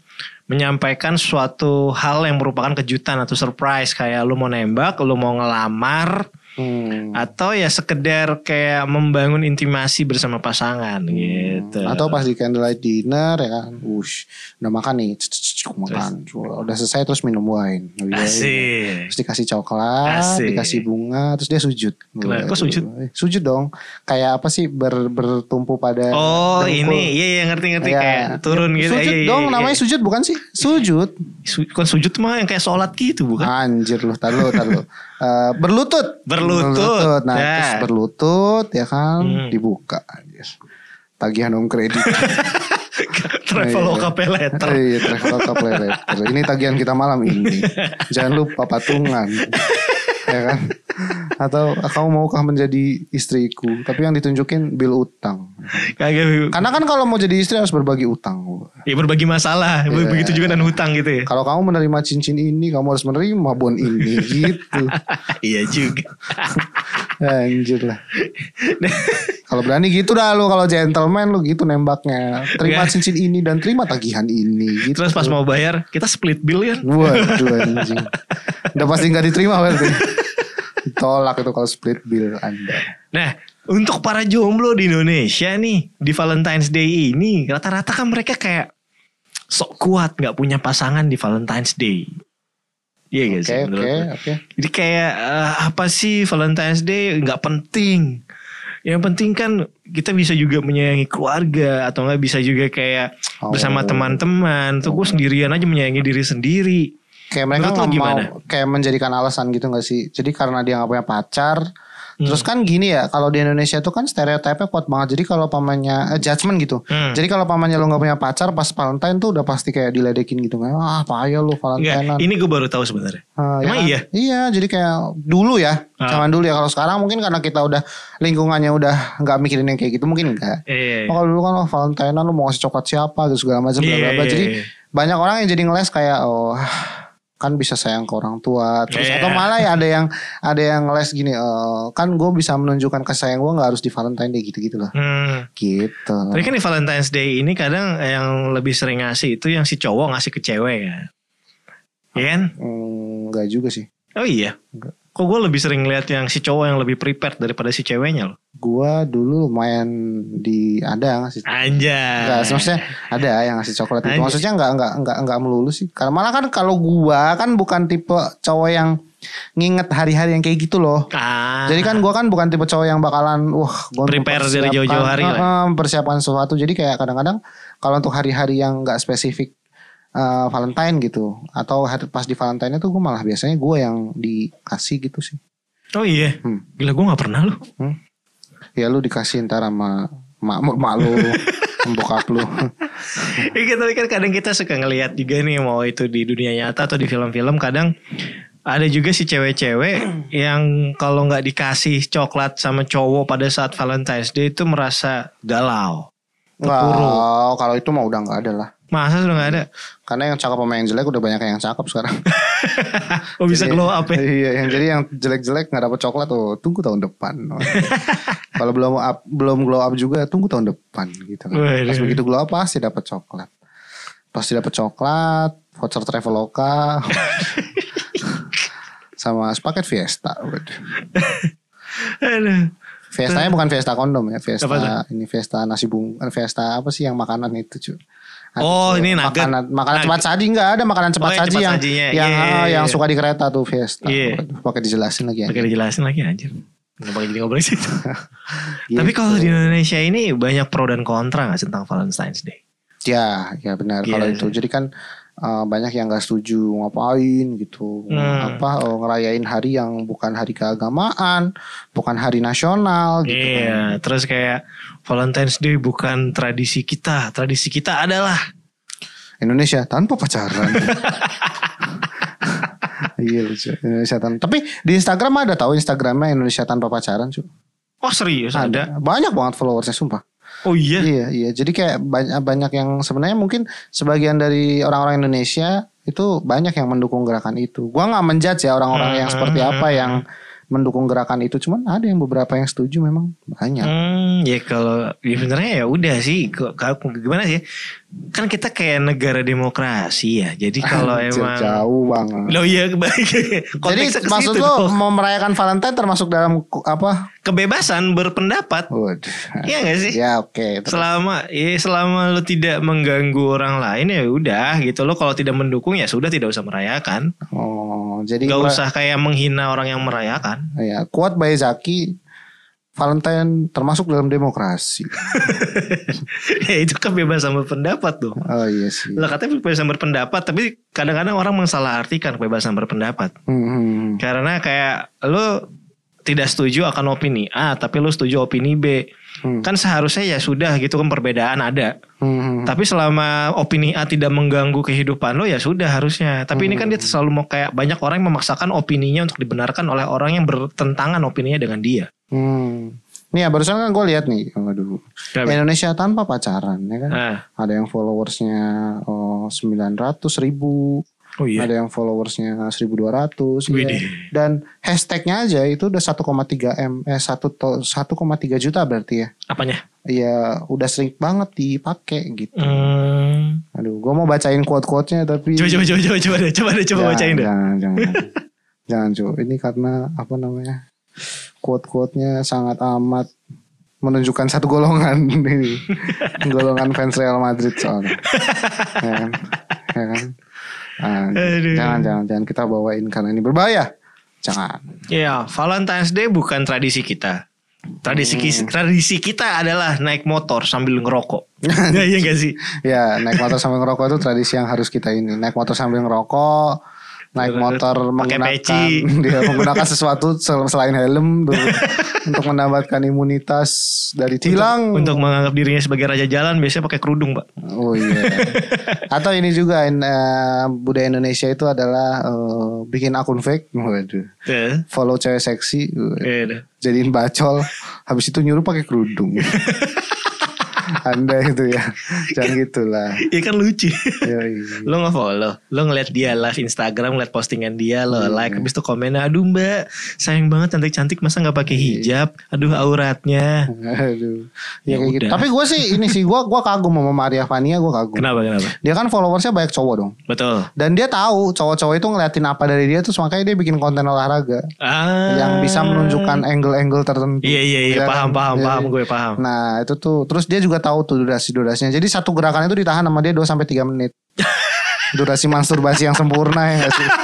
S2: menyampaikan suatu hal yang merupakan kejutan atau surprise kayak lu mau nembak, lu mau ngelamar
S1: Hmm.
S2: atau ya sekedar kayak membangun intimasi bersama pasangan gitu.
S1: atau pas di candlelight dinner ya kan wush udah makan nih makan udah selesai terus minum wine Iya, iya.
S2: Asik.
S1: terus dikasih coklat
S2: Asik.
S1: dikasih bunga terus dia sujud
S2: Kenapa? Kok sujud?
S1: Sujud dong kayak apa sih ber, bertumpu pada
S2: Oh
S1: dengkul.
S2: ini iya iya ngerti ngerti
S1: Ya.
S2: kayak turun gitu.
S1: Sujud
S2: Iya, iya,
S1: dong,
S2: iya,
S1: namanya
S2: iya.
S1: sujud bukan sih? Sujud.
S2: Su- Bukan sujud mah yang kayak sholat gitu bukan?
S1: Anjir lu, tar lu, tar lu. Eh, berlutut.
S2: Berlutut.
S1: Nah,
S2: Ya.
S1: terus berlutut ya kan
S2: Hmm.
S1: dibuka. Anjir. Tagihan om kredit. [LAUGHS]
S2: Traveloka pay letter.
S1: Iya, Traveloka Letter. Ini tagihan kita malam ini. [LAUGHS] Jangan lupa patungan. Ya kan? Atau kamu maukah menjadi istriku? Tapi yang ditunjukin bil utang.
S2: Kagak.
S1: Karena kan kalau mau jadi istri harus berbagi utang.
S2: Ya berbagi masalah.
S1: Iya.
S2: Begitu juga dengan hutang gitu ya.
S1: Kalau kamu menerima cincin ini, kamu harus menerima bon ini [LAUGHS] gitu.
S2: iya juga. [LAUGHS]
S1: Anjir lah. Kalau berani gitu dah lu kalau gentleman lu gitu nembaknya. Terima
S2: Enggak.
S1: cincin ini dan terima tagihan ini gitu.
S2: Terus pas mau bayar, kita split bill kan.
S1: Waduh anjing. Udah pasti nggak diterima berarti. [LAUGHS] Ditolak itu kalau split bill Anda.
S2: Nah, untuk para jomblo di Indonesia nih, di Valentine's Day ini, rata-rata kan mereka kayak sok kuat nggak punya pasangan di Valentine's Day. Iya gak
S1: Oke
S2: sih?
S1: oke oke.
S2: Jadi kayak eh, apa sih Valentine's Day nggak penting. Yang penting kan kita bisa juga menyayangi keluarga atau nggak bisa juga kayak
S1: Oh.
S2: bersama teman-teman. Tuh gue sendirian aja menyayangi diri sendiri.
S1: Kayak mereka
S2: lo
S1: nggak mau
S2: gimana?
S1: kayak menjadikan alasan gitu gak sih? Jadi karena dia nggak punya pacar.
S2: Hmm.
S1: Terus kan gini ya, kalau di Indonesia itu kan stereotipnya kuat banget. Jadi kalau pamannya eh, judgment gitu.
S2: Hmm.
S1: Jadi kalau pamannya lo nggak punya pacar pas Valentine tuh udah pasti kayak diledekin gitu kayak ah payah lu
S2: Enggak,
S1: Valentinean.
S2: ini gue baru tahu sebenarnya.
S1: Ah,
S2: Emang
S1: kan?
S2: iya?
S1: Iya, jadi kayak dulu ya,
S2: Ah.
S1: zaman dulu ya. Kalau sekarang mungkin karena kita udah lingkungannya udah nggak mikirin yang kayak gitu, mungkin enggak.
S2: Eh,
S1: Oh, kalau dulu kan oh, Valentinean lu mau ngasih coklat siapa gitu segala macam bla bla
S2: Iya,
S1: bla.
S2: iya,
S1: Jadi
S2: iya.
S1: banyak orang yang jadi ngeles kayak oh kan bisa sayang ke orang tua terus
S2: Iya.
S1: atau malah ya ada yang ada yang ngeles gini eh, kan gue bisa menunjukkan kasih sayang gue nggak harus di Valentine Day gitu gitu loh
S2: hmm.
S1: gitu
S2: Tapi kan di Valentine's Day ini kadang yang lebih sering ngasih itu yang si cowok ngasih ke cewek kan. Iya kan?
S1: Hmm, nggak juga sih
S2: Oh iya.
S1: Enggak.
S2: Kok gue lebih sering lihat yang si cowok yang lebih prepared daripada si ceweknya loh.
S1: gue dulu lumayan di ada yang ngasih
S2: Anjay.
S1: Enggak, maksudnya ada yang ngasih coklat itu. Maksudnya enggak enggak enggak enggak melulu sih. Karena malah kan kalau gua kan bukan tipe cowok yang nginget hari-hari yang kayak gitu loh.
S2: Ah.
S1: Jadi kan gua kan bukan tipe cowok yang bakalan wah gua
S2: Prepare dari jauh-jauh hari lah.
S1: Heeh, mempersiapkan sesuatu. Jadi kayak kadang-kadang kalau untuk hari-hari yang enggak spesifik eh, Valentine gitu atau pas di Valentine itu gue malah biasanya gue yang dikasih gitu sih.
S2: Oh iya.
S1: Hmm.
S2: Gila gue gak pernah loh.
S1: Ya lu dikasih ntar sama mak, mak lu, [LAUGHS] bokap lu. [LAUGHS]
S2: Iya tapi kan kadang kita suka ngelihat juga nih mau itu di dunia nyata atau di film-film kadang ada juga si cewek-cewek [CLEARS THROAT] yang kalau nggak dikasih coklat sama cowok pada saat Valentine's Day itu merasa galau.
S1: Wow, kalau itu mah udah nggak ada lah.
S2: Masa sudah nggak ada?
S1: Karena yang cakep sama yang jelek udah banyak yang cakep sekarang. [LAUGHS]
S2: Oh bisa
S1: Jadi-
S2: glow up ya?
S1: Iya, yang jadi yang jelek-jelek nggak dapet coklat tuh tunggu tahun depan. [LAUGHS] Kalau belum up, belum glow up juga tunggu tahun depan gitu. kan. Pas begitu glow up pasti dapet coklat. Pasti dapet coklat, voucher Traveloka, [LAUGHS] sama sepaket Fiesta.
S2: Aduh.
S1: Fiestanya bukan Fiesta kondom ya, Fiesta ini Fiesta nasi bung, eh, Fiesta apa sih yang makanan itu cuy? Ada
S2: Oh,
S1: tuh
S2: ini nugget.
S1: makanan makanan
S2: Nugget.
S1: cepat saji enggak ada makanan cepat
S2: Oh,
S1: saji yang
S2: sajinya.
S1: yang
S2: Iya, iya,
S1: ah, yang
S2: iya.
S1: suka di kereta tuh Fiesta. Waduh, Pakai dijelasin lagi
S2: Pakai dijelasin lagi anjir. Nggak bakal jadi ngobrol situ. [LAUGHS]
S1: Gitu.
S2: Tapi kalau di Indonesia ini banyak pro dan kontra gak sih tentang Valentine's Day?
S1: Ya, ya benar
S2: Iya
S1: kalau
S2: sih.
S1: itu. Jadi kan uh, banyak yang gak setuju ngapain gitu.
S2: Hmm.
S1: Apa uh, ngerayain hari yang bukan hari keagamaan, bukan hari nasional gitu.
S2: Iya, terus kayak Valentine's Day bukan tradisi kita. Tradisi kita adalah
S1: Indonesia tanpa pacaran. [LAUGHS] Iya lucu. Indonesia tanpa. Tapi di Instagram ada tahu Instagramnya Indonesia tanpa pacaran cuy.
S2: Oh serius ada?
S1: Banyak banget followersnya sumpah.
S2: Oh iya?
S1: Iya iya. Jadi kayak banyak banyak yang sebenarnya mungkin sebagian dari orang-orang Indonesia itu banyak yang mendukung gerakan itu. Gua nggak menjudge ya orang-orang yang
S2: Hmm,
S1: seperti
S2: hmm,
S1: apa
S2: hmm,
S1: yang mendukung gerakan itu. Cuman ada yang beberapa yang setuju memang banyak.
S2: Hmm, ya kalau ya sebenarnya ya udah sih. Kok- Kalau gimana sih? Kan kita kayak negara demokrasi ya. Jadi [LAUGHS] kalau emang
S1: jauh banget.
S2: Lo iya kebalik.
S1: Jadi
S2: Konteksnya ke
S1: maksud lo mau merayakan Valentine termasuk dalam apa?
S2: kebebasan berpendapat.
S1: Waduh.
S2: Iya gak sih?
S1: Ya oke. Terus.
S2: Selama ya selama lo tidak mengganggu orang lain ya udah gitu lo kalau tidak mendukung ya sudah tidak usah merayakan.
S1: Oh, jadi
S2: Gak
S1: mer-
S2: usah kayak menghina orang yang merayakan.
S1: Ya, kuat by Zaki Valentine termasuk dalam demokrasi. [LAUGHS]
S2: ya itu kebebasan berpendapat tuh.
S1: Oh iya sih.
S2: Lah katanya kebebasan berpendapat tapi kadang-kadang orang mensalahartikan kebebasan berpendapat.
S1: Hmm.
S2: Karena kayak lo tidak setuju akan opini A, tapi lu setuju opini B.
S1: Hmm.
S2: Kan seharusnya ya sudah gitu kan perbedaan ada.
S1: Hmm.
S2: Tapi selama opini A tidak mengganggu kehidupan lo ya sudah harusnya. Tapi ini kan dia selalu mau kayak banyak orang yang memaksakan opininya untuk dibenarkan oleh orang yang bertentangan opininya dengan dia.
S1: Hmm. Nih ya barusan kan gue lihat nih, waduh.
S2: Kenapa?
S1: Indonesia tanpa pacaran ya kan.
S2: Ah.
S1: Ada yang followersnya oh, 900 ribu,
S2: Oh iya.
S1: ada yang followersnya 1200 ya. Dan hashtagnya aja itu udah 1,3 m, eh 1 to- 1,3 juta berarti ya.
S2: Apanya?
S1: Ya udah sering banget dipakai gitu.
S2: Hmm.
S1: Aduh, gue mau bacain quote-quotenya tapi
S2: Coba coba coba coba coba deh, coba deh, coba
S1: Jangan,
S2: bacain deh.
S1: Jangan, jangan. jangan, cu. Ini karena apa namanya? Quote-quote-nya sangat amat menunjukkan satu golongan [LAUGHS] ini. golongan fans Real Madrid soalnya. ya kan? Ya kan? Ah,
S2: Aduh.
S1: jangan, jangan, jangan kita bawain karena ini berbahaya. Jangan.
S2: Ya, Valentine's Day bukan tradisi kita. Tradisi ki- tradisi kita adalah naik motor sambil ngerokok. ya [LAUGHS] iya gak sih?
S1: Ya, naik motor sambil ngerokok itu tradisi yang harus kita ini. Naik motor sambil ngerokok, naik motor
S2: Pakai
S1: menggunakan
S2: peci. [LAUGHS]
S1: dia menggunakan sesuatu sel- selain helm [LAUGHS] untuk mendapatkan imunitas dari tilang.
S2: Untuk menganggap dirinya sebagai raja jalan biasanya pakai kerudung, Pak.
S1: Oh iya. [LAUGHS] Atau ini juga in- eh, budaya Indonesia itu adalah eh, bikin akun fake, waduh.
S2: Tuh.
S1: Follow cewek seksi, waduh.
S2: Iya
S1: jadiin bacol, habis itu nyuruh pakai kerudung. Anda itu ya, jangan gitulah.
S2: Iya kan lucu.
S1: Yoi.
S2: lo nge-follow, lo ngeliat dia live Instagram, ngeliat postingan dia, lo like, habis itu komen, aduh mbak, sayang banget cantik-cantik, masa nggak pakai hijab, aduh auratnya.
S1: Aduh.
S2: Ya
S1: Ya, gitu. Tapi gue sih ini sih gue gua kagum sama Maria Vania gue kagum.
S2: Kenapa kenapa?
S1: Dia kan followersnya banyak cowok dong.
S2: Betul.
S1: Dan dia tahu cowok-cowok itu ngeliatin apa dari dia terus makanya dia bikin konten olahraga
S2: Ah.
S1: yang bisa menunjukkan angle-angle tertentu.
S2: Iya iya iya
S1: Ya
S2: paham
S1: kan?
S2: paham
S1: Iya,
S2: paham
S1: iya.
S2: gue paham.
S1: Nah itu tuh terus dia juga tahu tuh durasi-durasinya. Jadi satu gerakan itu ditahan sama dia 2 sampai 3 menit. Durasi masturbasi yang sempurna ya gak sih? [LAUGHS]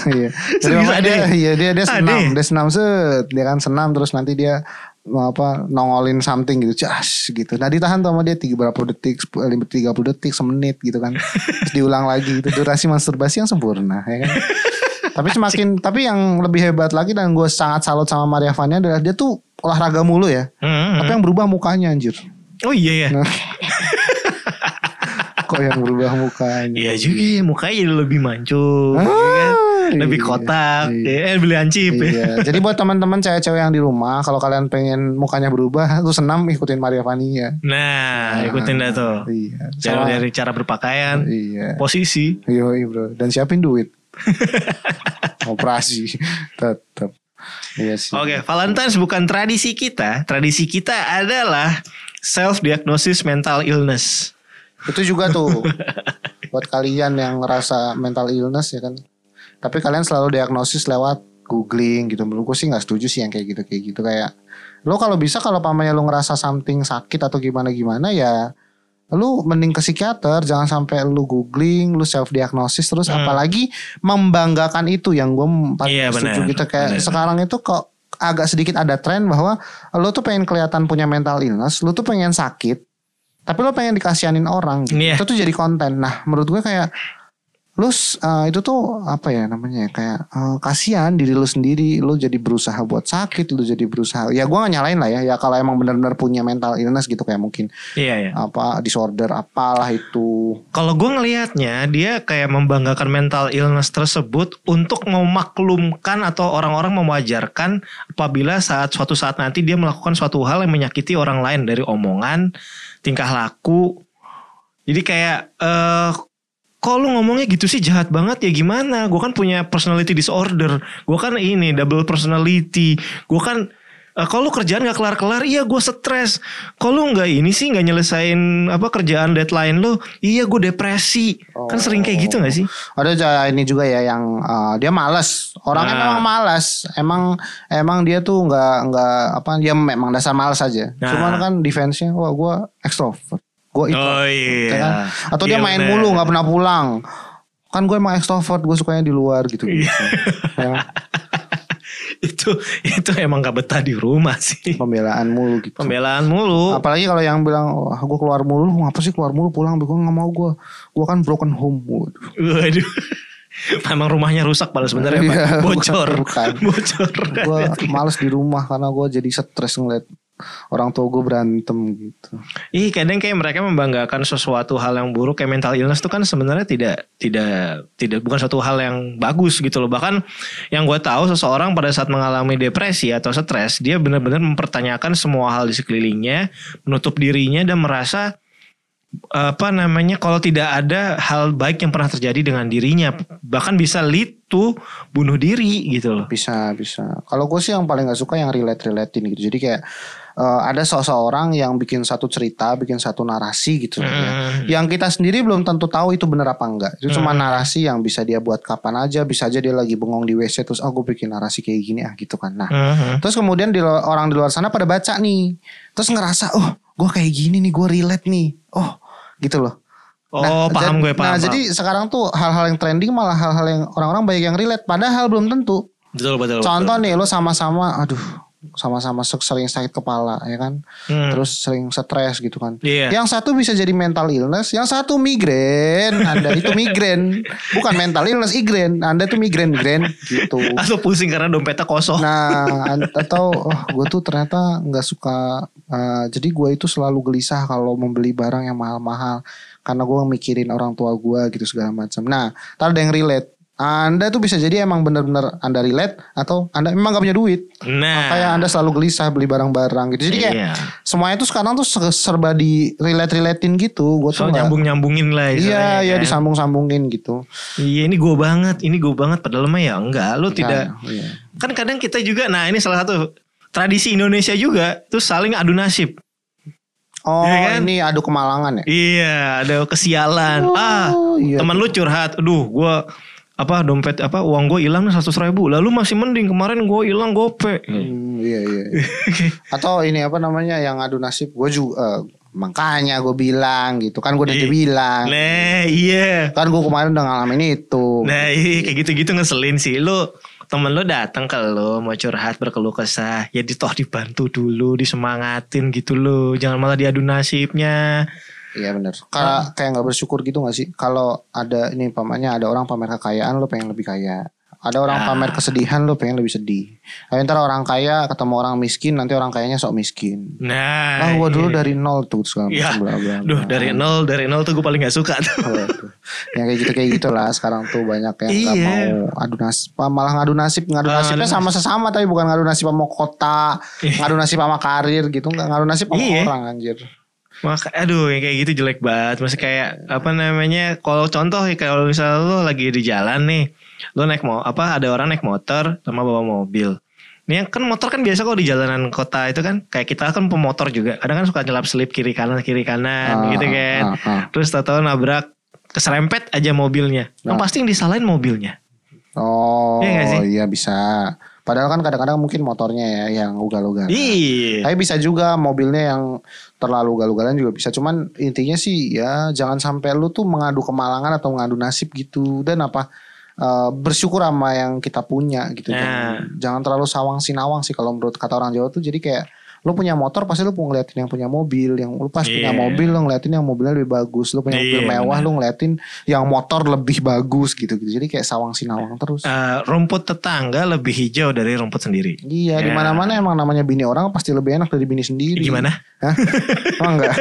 S1: Iya. Jadi
S2: ada
S1: dia,
S2: ya?
S1: iya dia dia senam, dia senam set, dia kan senam terus nanti dia apa nongolin something gitu, jas gitu. Nah ditahan tuh sama dia tiga berapa detik, tiga puluh detik, semenit gitu kan. Terus diulang lagi gitu durasi masturbasi yang sempurna, ya kan. [LAUGHS] tapi semakin tapi yang lebih hebat lagi dan gue sangat salut sama Maria Vania adalah dia tuh olahraga mulu ya.
S2: Hmm,
S1: Tapi yang berubah mukanya anjir.
S2: Oh iya ya.
S1: Nah. [LAUGHS] Kok yang berubah mukanya?
S2: Iya juga ya mukanya jadi lebih mancung,
S1: Ah,
S2: ya kan? lebih
S1: iya,
S2: kotak,
S1: iya.
S2: eh beli ancip ya.
S1: Iya. Jadi buat teman-teman cewek-cewek yang di rumah, kalau kalian pengen mukanya berubah, lu senam ikutin Maria Vania.
S2: Nah, ikutin dah tuh.
S1: Iya.
S2: Cara dari cara berpakaian,
S1: Iya.
S2: posisi.
S1: Yoi bro. Dan siapin duit. [LAUGHS] Operasi. Tetap. Iya sih.
S2: Oke, Valentine's bukan tradisi kita. Tradisi kita adalah self diagnosis mental illness.
S1: Itu juga tuh. [LAUGHS] buat kalian yang ngerasa mental illness ya kan. Tapi kalian selalu diagnosis lewat googling gitu. Menurutku sih nggak setuju sih yang kayak gitu kayak gitu kayak lo kalau bisa kalau pamannya lo ngerasa something sakit atau gimana gimana ya lu mending ke psikiater jangan sampai lu googling lu self diagnosis terus
S2: Hmm.
S1: apalagi membanggakan itu yang gue paling
S2: Iya,
S1: setuju
S2: benar,
S1: gitu kayak
S2: benar.
S1: sekarang itu kok agak sedikit ada tren bahwa lu tuh pengen kelihatan punya mental illness lu tuh pengen sakit tapi lu pengen dikasihanin orang gitu.
S2: Iya.
S1: itu tuh jadi konten nah menurut gue kayak lu uh, itu tuh apa ya namanya ya, kayak uh, kasihan diri lu sendiri lu jadi berusaha buat sakit lu jadi berusaha ya gue gak nyalain lah ya ya kalau emang benar-benar punya mental illness gitu kayak mungkin
S2: Iya ya.
S1: apa disorder apalah itu
S2: Kalau gue ngelihatnya dia kayak membanggakan mental illness tersebut untuk memaklumkan atau orang-orang mewajarkan apabila saat suatu saat nanti dia melakukan suatu hal yang menyakiti orang lain dari omongan, tingkah laku. Jadi kayak eh kok lu ngomongnya gitu sih jahat banget ya gimana? Gue kan punya personality disorder. Gue kan ini double personality. Gue kan eh, kalau lu kerjaan gak kelar-kelar, iya gue stres. Kalau lu nggak ini sih nggak nyelesain apa kerjaan deadline lu, iya gue depresi. Kan sering kayak gitu gak sih?
S1: ada aja ini juga ya yang uh, dia malas orangnya
S2: Nah.
S1: memang malas emang emang dia tuh nggak nggak apa dia memang dasar malas aja
S2: Nah.
S1: cuman kan defense-nya wah gue extrovert gue itu
S2: Oh iya.
S1: ya kan? atau dia
S2: Iya,
S1: main
S2: bener.
S1: mulu nggak pernah pulang kan gue emang extrovert gue sukanya di luar gitu, ya, [LAUGHS]
S2: itu itu emang gak betah di rumah sih.
S1: pembelaan mulu gitu
S2: Pembelaan mulu.
S1: apalagi kalau yang bilang wah gue keluar mulu ngapa sih keluar mulu pulang gue nggak mau gue gue kan broken home Waduh.
S2: Waduh. [LAUGHS] Memang rumahnya rusak padahal sebenarnya Pak.
S1: Iya,
S2: bocor.
S1: bukan, bukan. [LAUGHS]
S2: Bocor.
S1: gue males di rumah karena gue jadi stres ngeliat orang tua gue berantem gitu.
S2: Ih kadang kayak mereka membanggakan sesuatu hal yang buruk kayak mental illness itu kan sebenarnya tidak tidak tidak bukan suatu hal yang bagus gitu loh. Bahkan yang gue tahu seseorang pada saat mengalami depresi atau stres dia benar-benar mempertanyakan semua hal di sekelilingnya, menutup dirinya dan merasa apa namanya kalau tidak ada hal baik yang pernah terjadi dengan dirinya bahkan bisa lead to bunuh diri gitu loh.
S1: Bisa bisa. Kalau gue sih yang paling gak suka yang relate relatein gitu. Jadi kayak uh, ada seseorang yang bikin satu cerita, bikin satu narasi gitu. ya.
S2: Hmm.
S1: Yang kita sendiri belum tentu tahu itu bener apa enggak. Itu cuma
S2: Hmm.
S1: narasi yang bisa dia buat kapan aja. Bisa aja dia lagi bengong di WC terus, oh gue bikin narasi kayak gini ah gitu kan. Nah,
S2: Mhm.
S1: terus kemudian di orang di luar sana pada baca nih. Terus ngerasa, oh gue kayak gini nih, gue relate nih. Oh gitu loh.
S2: Oh paham
S1: jad-
S2: gue paham.
S1: Nah
S2: paham.
S1: jadi sekarang tuh hal-hal yang trending malah hal-hal yang orang-orang banyak yang relate. Padahal belum tentu.
S2: betul betul.
S1: Contoh nih lo sama-sama, aduh sama-sama se- sering sakit kepala ya kan.
S2: Hmm.
S1: Terus sering stres gitu kan.
S2: Iya.
S1: Yang satu bisa jadi mental illness, yang satu migrain. Anda [LAUGHS] itu migrain, bukan mental illness, migrain. Anda tuh migrain, migrain gitu.
S2: Atau pusing karena dompetnya kosong.
S1: Nah, atau oh, gue tuh ternyata nggak suka. eh, jadi gue itu selalu gelisah kalau membeli barang yang mahal-mahal karena gue mikirin orang tua gue gitu segala macam. Nah, ntar ada yang relate. Anda tuh bisa jadi emang bener-bener Anda relate atau Anda memang gak punya duit.
S2: Nah.
S1: Kayak Anda selalu gelisah beli barang-barang gitu. Jadi kayak
S2: Iya.
S1: semuanya tuh sekarang tuh se- serba di relate-relatein gitu. Gue tuh
S2: So
S1: nggak-
S2: nyambung nyambungin lah.
S1: Iya, iya
S2: kan.
S1: disambung-sambungin gitu.
S2: Iya ini gue banget, ini gue banget. Padahal mah ya enggak. Lu tidak.
S1: Nah, iya.
S2: Kan kadang kita juga. Nah ini salah satu tradisi Indonesia juga. Tuh saling adu nasib.
S1: Oh,
S2: Iya kan?
S1: ini adu kemalangan ya?
S2: Iya, ada kesialan. ah,
S1: Oh, iya.
S2: teman lu curhat. Aduh, gue apa dompet apa uang gue hilang seratus ribu. Lalu masih mending kemarin gue hilang gope.
S1: Hmm, iya iya. iya. [LAUGHS] Atau ini apa namanya yang adu nasib gue juga eh, makanya gue bilang gitu kan gue udah
S2: Iya.
S1: bilang
S2: Nah, iya.
S1: kan gue kemarin udah ngalamin itu.
S2: Nah, iya, kayak gitu-gitu ngeselin sih. Lu temen lu datang ke lu mau curhat berkeluh kesah, ya di toh dibantu dulu, disemangatin gitu lo. Jangan malah diadu nasibnya.
S1: Iya bener. Kayak kayak nggak bersyukur gitu gak sih? Kalau ada ini pamannya ada orang pamer kekayaan lo pengen lebih kaya. Ada orang
S2: Ah.
S1: pamer kesedihan lo pengen lebih sedih. Kayak ntar orang kaya ketemu orang miskin nanti orang kayanya sok miskin.
S2: Nah,
S1: Ah, gue dulu
S2: iya.
S1: dari nol tuh segala
S2: Iya.
S1: macam bla bla. bla.
S2: Duh, dari nol, dari nol tuh gue paling gak suka tuh.
S1: Yang kayak gitu kayak gitulah sekarang tuh banyak yang nggak
S2: Iya.
S1: mau adu nasib malah ngadu nasib ngadu
S2: Ah,
S1: nasibnya sama sesama tapi bukan ngadu nasib sama kota ngadu nasib sama karir gitu nggak ngadu nasib sama
S2: Iya.
S1: orang anjir
S2: Maka, aduh, yang kayak gitu jelek banget. Masih kayak apa namanya? Kalau contoh ya kalau misalnya lo lagi di jalan nih, lo naik mau apa? Ada orang naik motor sama bawa mobil. Nih kan motor kan biasa kalau di jalanan kota itu kan kayak kita kan pemotor juga. Kadang kan suka nyelap selip kiri kanan kiri kanan
S1: Ah,
S2: gitu
S1: ah,
S2: kan.
S1: ah, ah.
S2: Terus tahu nabrak keserempet aja mobilnya. Yang
S1: Nah.
S2: pasti yang disalahin mobilnya.
S1: oh
S2: Iya sih?
S1: iya bisa padahal kan kadang-kadang mungkin motornya ya yang ugal-ugalan.
S2: Iya.
S1: tapi bisa juga mobilnya yang terlalu ugal-ugalan juga bisa. Cuman intinya sih ya jangan sampai lu tuh mengadu kemalangan atau mengadu nasib gitu. Dan apa eh, bersyukur sama yang kita punya gitu.
S2: Nah.
S1: jangan, jangan terlalu sawang sinawang sih kalau menurut kata orang Jawa tuh. Jadi kayak lu punya motor pasti lu ngeliatin yang punya mobil yang lu pas punya
S2: Iya.
S1: mobil lu ngeliatin yang mobilnya lebih bagus lu punya mobil
S2: Iya,
S1: mewah
S2: benar.
S1: lu ngeliatin yang motor lebih bagus gitu gitu jadi kayak sawang sinawang terus
S2: Eh, rumput tetangga lebih hijau dari rumput sendiri.
S1: Iya,
S2: Ya.
S1: di mana-mana emang namanya bini orang pasti lebih enak dari bini sendiri.
S2: Gimana?
S1: Hah? Emang enggak? [LAUGHS]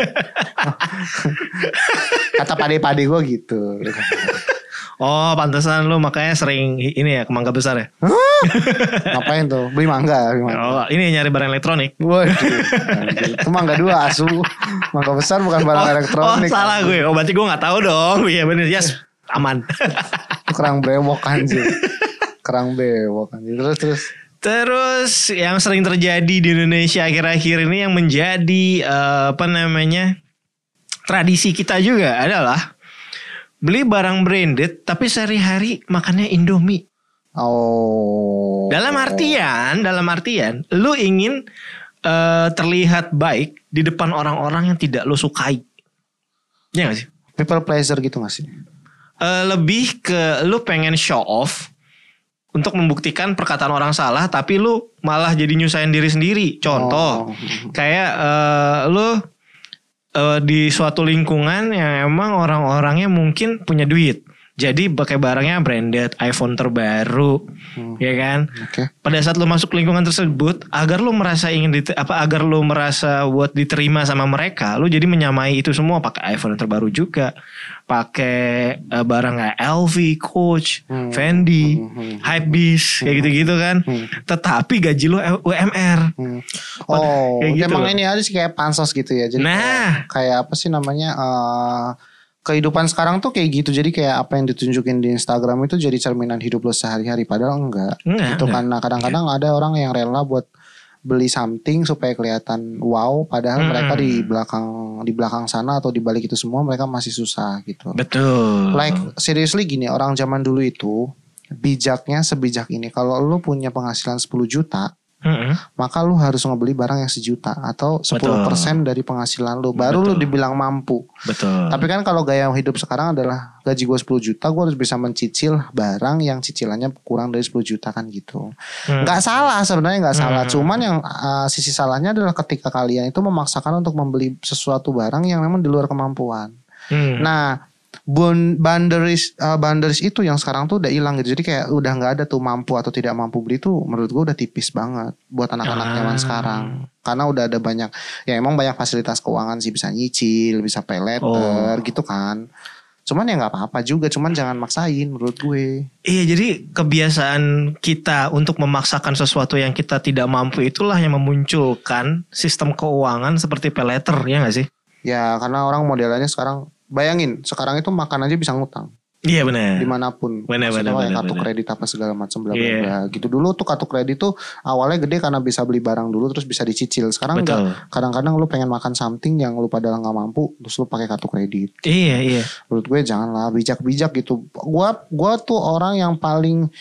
S1: Kata pade-pade gue gitu. [LAUGHS]
S2: Oh, pantesan lu makanya sering ini ya ke mangga besar ya. [LAUGHS]
S1: Ngapain tuh? Beli mangga, beli mangga.
S2: Oh, ini nyari barang elektronik.
S1: Waduh, [LAUGHS] itu mangga dua asu. Mangga besar bukan barang
S2: oh,
S1: elektronik.
S2: Oh, salah gue. Oh, berarti gue nggak tahu dong. Iya bener. Yes, aman.
S1: Kerang brewok anjir. Kerang brewok anjir. Terus terus.
S2: Terus yang sering terjadi di Indonesia akhir-akhir ini yang menjadi eh, apa namanya tradisi kita juga adalah beli barang branded tapi sehari-hari makannya Indomie.
S1: Oh.
S2: Dalam artian, dalam artian, lu ingin eh, terlihat baik di depan orang-orang yang tidak lu sukai. Iya gak sih?
S1: People pleasure gitu gak sih?
S2: Eh, lebih ke lu pengen show off untuk membuktikan perkataan orang salah tapi lu malah jadi nyusahin diri sendiri. Contoh,
S1: Oh.
S2: kayak eh, lu eh, di suatu lingkungan yang emang orang-orangnya mungkin punya duit. Jadi pakai barangnya branded, iPhone terbaru, ya kan?
S1: Oke.
S2: Pada saat lu masuk lingkungan tersebut, agar lu merasa ingin dite- apa agar lu merasa buat diterima sama mereka, lu jadi menyamai itu semua pakai iPhone terbaru juga, pakai eh, barang kayak LV, Coach,
S1: Hmm.
S2: Fendi,
S1: Hmm.
S2: Hypebeast, kayak gitu-gitu kan. Tetapi gaji lu UMR.
S1: Hmm. Oh,
S2: Kayak gitu
S1: emang ini aja sih kayak pansos gitu ya. Jadi
S2: Nah.
S1: kayak, kayak apa sih namanya? eh kehidupan sekarang tuh kayak gitu. Jadi kayak apa yang ditunjukin di Instagram itu jadi cerminan hidup lo sehari-hari. Padahal enggak.
S2: Enggak,
S1: Itu
S2: enggak.
S1: karena kadang-kadang ada orang yang rela buat beli something supaya kelihatan wow. Padahal
S2: Hmm.
S1: mereka di belakang di belakang sana atau di balik itu semua mereka masih susah gitu.
S2: Betul.
S1: Like seriously gini orang zaman dulu itu bijaknya sebijak ini. Kalau lu punya penghasilan 10 juta Maka lu harus ngebeli barang yang sejuta atau 10% dari penghasilan lu baru lu dibilang mampu.
S2: Betul.
S1: Tapi kan kalau gaya hidup sekarang adalah gaji gue 10 juta gue harus bisa mencicil barang yang cicilannya kurang dari 10 juta kan gitu.
S2: Hmm.
S1: Nggak salah sebenarnya nggak salah.
S2: Hmm.
S1: Cuman yang uh, sisi salahnya adalah ketika kalian itu memaksakan untuk membeli sesuatu barang yang memang di luar kemampuan.
S2: Hmm.
S1: Nah, boundaries uh, boundaries itu yang sekarang tuh udah hilang gitu. Jadi kayak udah nggak ada tuh mampu atau tidak mampu beli tuh menurut gua udah tipis banget buat anak-anak
S2: Ah.
S1: zaman sekarang. Karena udah ada banyak ya emang banyak fasilitas keuangan sih bisa nyicil, bisa pay
S2: Oh.
S1: gitu kan. Cuman ya nggak apa-apa juga, cuman jangan maksain menurut gue.
S2: Iya jadi kebiasaan kita untuk memaksakan sesuatu yang kita tidak mampu itulah yang memunculkan sistem keuangan seperti pay letter ya gak sih?
S1: Ya karena orang modelannya sekarang bayangin sekarang itu makan aja bisa ngutang
S2: Iya benar.
S1: di
S2: mana
S1: pun
S2: Benar, benar, kayak
S1: kartu
S2: benar.
S1: kredit apa segala macam bla bla
S2: Iya.
S1: bla gitu dulu tuh kartu kredit tuh awalnya gede karena bisa beli barang dulu terus bisa dicicil sekarang
S2: Betul.
S1: enggak kadang-kadang lu pengen makan something yang lu padahal nggak mampu terus lu pakai kartu kredit
S2: Iya iya.
S1: menurut gue janganlah bijak-bijak gitu gua gua tuh orang yang paling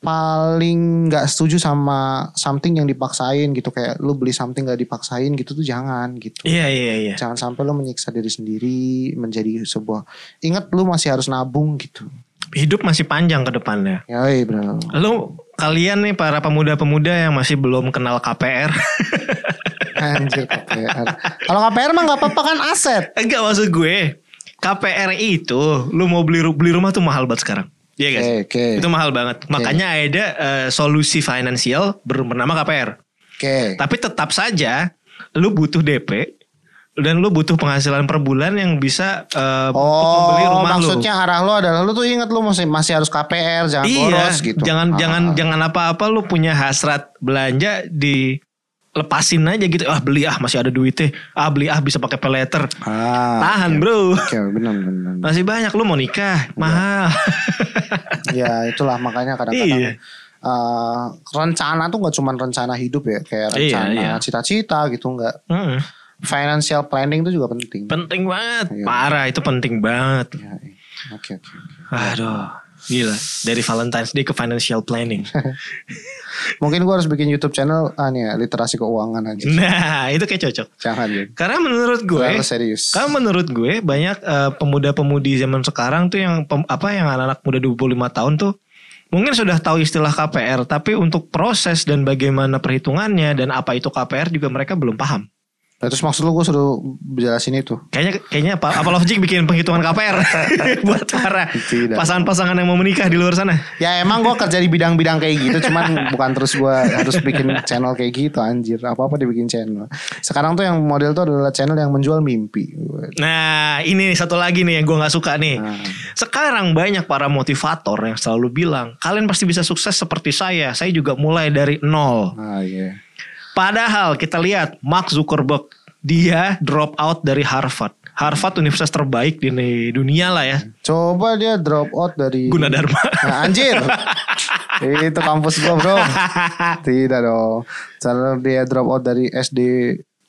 S1: paling nggak setuju sama something yang dipaksain gitu kayak lu beli something nggak dipaksain gitu tuh jangan gitu
S2: Iya iya iya.
S1: jangan sampai lu menyiksa diri sendiri menjadi sebuah ingat lu masih harus nabung gitu
S2: Hidup masih panjang ke depannya.
S1: Yoi bro
S2: Lu kalian nih para pemuda-pemuda yang masih belum kenal KPR. [LAUGHS]
S1: Anjir KPR Kalau KPR mah gak apa-apa kan aset
S2: Enggak maksud gue. KPR itu lu mau beli beli rumah tuh mahal banget sekarang. Iya guys.
S1: Oke oke
S2: Itu mahal banget. Makanya ada eh, solusi finansial bernama KPR.
S1: Oke
S2: Tapi tetap saja lu butuh DP dan lu butuh penghasilan per bulan yang bisa eh, untuk membeli
S1: Oh
S2: rumah
S1: maksudnya arah lu adalah lu tuh inget lu masih masih harus KPR jangan.
S2: Iya,
S1: boros gitu
S2: jangan
S1: Ah,
S2: jangan jangan apa-apa lu punya hasrat belanja di lepasin aja gitu. Ah beli ah masih ada duitnya. Ah beli ah bisa pakai pay later.
S1: ah,
S2: Tahan,
S1: oke.
S2: Bro.
S1: Oke benar benar benar.
S2: Masih banyak lu mau nikah, mahal.
S1: Ya itulah makanya kadang-kadang
S2: Iya.
S1: eh, rencana tuh gak cuma rencana hidup ya kayak
S2: Iya,
S1: rencana
S2: iya.
S1: cita-cita gitu nggak
S2: Mm,
S1: financial planning itu juga penting.
S2: penting banget.
S1: Iya.
S2: Parah itu penting banget.
S1: Ya, iya. Oke oke. oke.
S2: Aduh, gila. Dari Valentine's Day ke financial planning. [LAUGHS]
S1: Mungkin gua harus bikin YouTube channel ah nih ya, literasi keuangan aja.
S2: Nah, itu kayak cocok.
S1: Jangan ya.
S2: Karena menurut gue,
S1: Terlalu serius.
S2: karena menurut gue banyak eh, pemuda-pemudi zaman sekarang tuh yang pem- apa yang anak-anak muda 25 tahun tuh mungkin sudah tahu istilah KPR, tapi untuk proses dan bagaimana perhitungannya dan apa itu KPR juga mereka belum paham.
S1: Nah, terus maksud lu gue suruh jelasin itu?
S2: Kayaknya kayaknya apa apa Logic bikin penghitungan KPR [LAUGHS] buat para pasangan-pasangan yang mau menikah di luar sana.
S1: Ya emang gue kerja di bidang-bidang kayak gitu Cuman [LAUGHS] bukan terus gue harus bikin channel kayak gitu Anjir apa-apa dibikin channel Sekarang tuh yang model tuh adalah channel yang menjual mimpi
S2: Nah, ini nih satu lagi nih yang gue nggak suka nih.
S1: Nah.
S2: Sekarang banyak para motivator yang selalu bilang, kalian pasti bisa sukses seperti saya. Saya juga mulai dari nol.
S1: Ah iya
S2: Padahal kita lihat Mark Zuckerberg, dia drop out dari Harvard. Harvard universitas terbaik di dunia lah ya.
S1: Coba dia drop out dari
S2: Gunadarma. [LAUGHS]
S1: Nah, anjir Itu kampus gue bro [LAUGHS] Tidak dong Cara dia drop out dari SD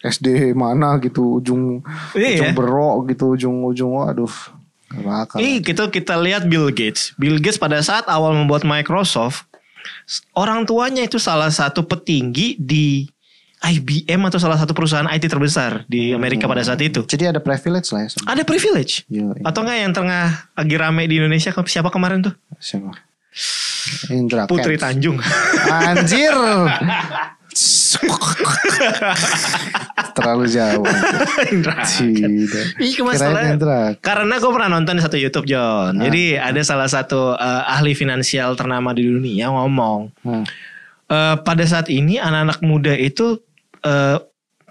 S1: SD mana gitu Ujung
S2: Iya.
S1: Ujung berok gitu Ujung-ujung Aduh Gak bakal
S2: Ih, kita kita lihat Bill Gates. Bill Gates pada saat awal membuat Microsoft, orang tuanya itu salah satu petinggi di IBM atau salah satu perusahaan IT terbesar di Amerika pada saat itu.
S1: Jadi ada privilege lah ya sama-
S2: Ada privilege.
S1: Iya, iya.
S2: Atau enggak yang tengah lagi rame di Indonesia siapa kemarin tuh?
S1: Siapa? Indra
S2: Putri
S1: Kents.
S2: Tanjung.
S1: Anjir [LAUGHS] [LAUGHS] Terlalu jauh. Tidak.
S2: Iya masalah karena gue pernah nonton di satu YouTube John. Jadi ada salah satu eh, ahli finansial ternama di dunia ngomong
S1: Hmm.
S2: eh, pada saat ini anak-anak muda itu eh,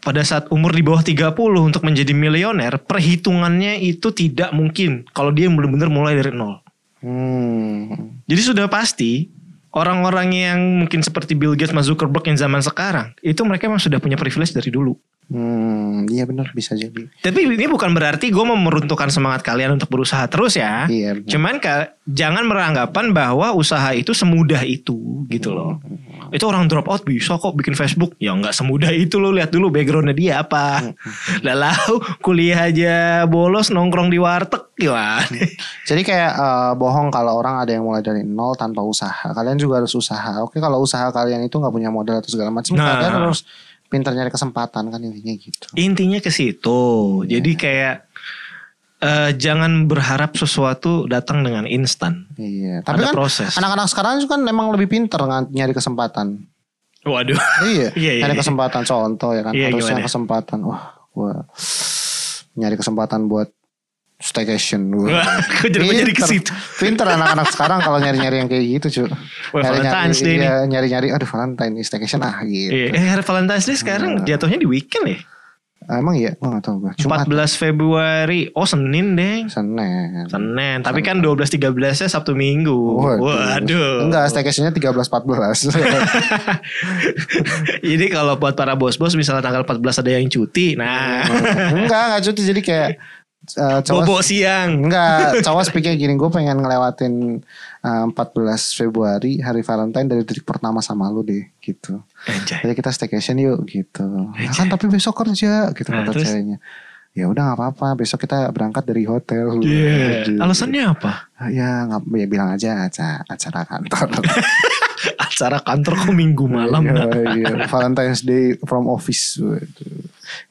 S2: pada saat umur di bawah 30 untuk menjadi milioner, perhitungannya itu tidak mungkin kalau dia benar-benar mulai dari nol.
S1: Hmm.
S2: Jadi sudah pasti orang-orang yang mungkin seperti Bill Gates, Mark Zuckerberg yang zaman sekarang, itu mereka memang sudah punya privilege dari dulu.
S1: Hmm, iya benar bisa jadi.
S2: Tapi ini bukan berarti gue mau meruntuhkan semangat kalian untuk berusaha terus ya.
S1: Iya. benar.
S2: Cuman ka- jangan beranggapan bahwa usaha itu semudah itu gitu loh. Itu orang drop out bisa kok bikin Facebook. Ya nggak semudah itu lo lihat dulu backgroundnya dia apa. Lalu kuliah aja bolos nongkrong di warteg gimana?
S1: Jadi kayak eh, bohong kalau orang ada yang mulai dari nol tanpa usaha. Kalian juga harus usaha. Oke kalau usaha kalian itu nggak punya modal atau segala macam,
S2: Nah.
S1: kalian harus pintar nyari kesempatan kan intinya gitu.
S2: Intinya ke situ. Jadi kayak eh, jangan berharap sesuatu datang dengan instan.
S1: Iya. Tapi
S2: Ada
S1: kan
S2: proses.
S1: anak-anak sekarang itu kan memang lebih pintar nyari kesempatan.
S2: Waduh.
S1: iya. [LAUGHS]
S2: Iya, iya,
S1: nyari
S2: iya.
S1: kesempatan contoh ya kan.
S2: Iya,
S1: Harusnya
S2: gimana?
S1: kesempatan. Wah, gua nyari kesempatan buat staycation. [LAUGHS]
S2: Wah, kok jadi jadi ke
S1: Pinter.
S2: situ.
S1: Pinter anak-anak sekarang kalau nyari-nyari yang kayak gitu, cu.
S2: Wah, Valentine's Day
S1: iya, nyari-nyari aduh Valentine nih staycation ah gitu.
S2: Iya, eh hari Valentine's Day sekarang jatuhnya di weekend ya?
S1: Emang iya, gua gak tau gua. Jumat
S2: 14 Februari. Oh, Senin, Deng.
S1: Senin.
S2: Senin, tapi kan 12 13 nya Sabtu Minggu. Waduh.
S1: Enggak, staycationnya 13 14. [LAUGHS]
S2: Jadi kalau buat para bos-bos misalnya tanggal 14 ada yang cuti. Nah,
S1: enggak, enggak cuti jadi kayak cowok
S2: bobo siang.
S1: Enggak, [LAUGHS] cowok speaknya gini, gue pengen ngelewatin eh, 14 Februari hari Valentine dari titik pertama sama lu deh, gitu.
S2: Anjay.
S1: Jadi kita staycation yuk, gitu. Ya kan tapi besok kerja, gitu
S2: Nah,
S1: kata
S2: terus?
S1: ceweknya. Ya udah nggak apa-apa, besok kita berangkat dari hotel.
S2: Iya.
S1: Gitu.
S2: Alasannya apa?
S1: Ya nggak, ya bilang aja acara, acara kantor. [LAUGHS]
S2: Acara kantor kok minggu malam.
S1: Iya,
S2: nah.
S1: iya. Valentine's Day from office.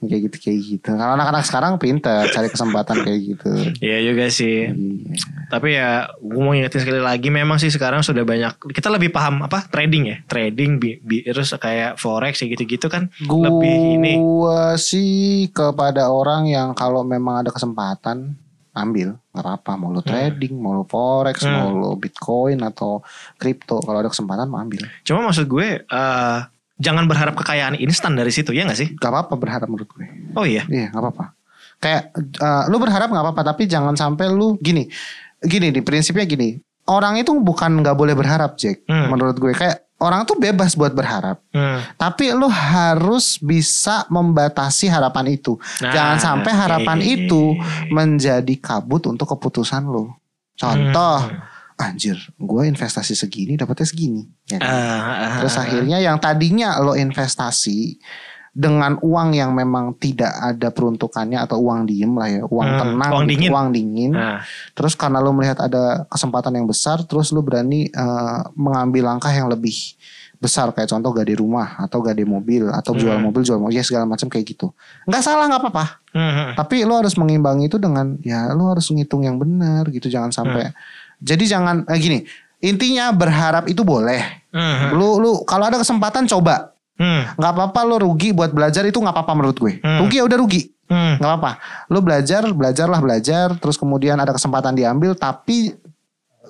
S1: Kayak gitu kayak gitu. Kalau anak-anak sekarang pinter cari kesempatan kayak gitu.
S2: Iya juga sih.
S1: Iya.
S2: Tapi ya gue mau ingetin sekali lagi memang sih sekarang sudah banyak kita lebih paham apa trading ya trading bi, bi- terus kayak forex ya gitu-gitu kan lebih ini
S1: Gua sih kepada orang yang kalau memang ada kesempatan ambil nggak apa-apa. Mau lo trading mau lo forex
S2: Hmm.
S1: mau lo bitcoin atau kripto kalau ada kesempatan mau ambil.
S2: Cuma maksud gue eh, jangan berharap kekayaan instan dari situ ya nggak sih?
S1: Nggak apa-apa berharap menurut gue.
S2: Oh iya?
S1: Iya nggak apa-apa. Kayak eh, lu berharap nggak apa-apa tapi jangan sampai lu gini. Gini di prinsipnya gini. Orang itu bukan nggak boleh berharap Jack
S2: Hmm.
S1: menurut gue. Kayak orang tuh bebas buat berharap
S2: Hmm.
S1: Tapi lu harus bisa membatasi harapan itu.
S2: Nah,
S1: Jangan sampai harapan
S2: oke.
S1: itu menjadi kabut untuk keputusan lu. Contoh,
S2: Hmm.
S1: anjir, gue investasi segini dapetnya segini. Ya kan?
S2: Ah, ah,
S1: Terus
S2: ah,
S1: akhirnya yang tadinya lo investasi dengan uang yang memang tidak ada peruntukannya atau uang diem lah ya, uang
S2: Hmm,
S1: tenang,
S2: uang
S1: gitu,
S2: dingin.
S1: uang dingin.
S2: ah.
S1: Terus karena lo melihat ada kesempatan yang besar, terus lo berani eh, mengambil langkah yang lebih besar kayak contoh gade rumah atau gade mobil atau jual
S2: Hmm.
S1: mobil jual mobil ya segala macam kayak gitu. Nggak salah nggak apa-apa.
S2: Hmm, hmm.
S1: Tapi lo harus mengimbangi itu dengan ya lo harus ngitung yang benar gitu jangan sampai. Jadi jangan eh, gini. Intinya berharap itu boleh.
S2: Hmm,
S1: Lu lu kalau ada kesempatan coba.
S2: Hmm,
S1: apa-apa lo rugi buat belajar itu nggak apa-apa menurut gue.
S2: Hmm.
S1: Rugi ya udah rugi.
S2: Hmm.
S1: nggak apa lu belajar belajarlah belajar terus kemudian ada kesempatan diambil tapi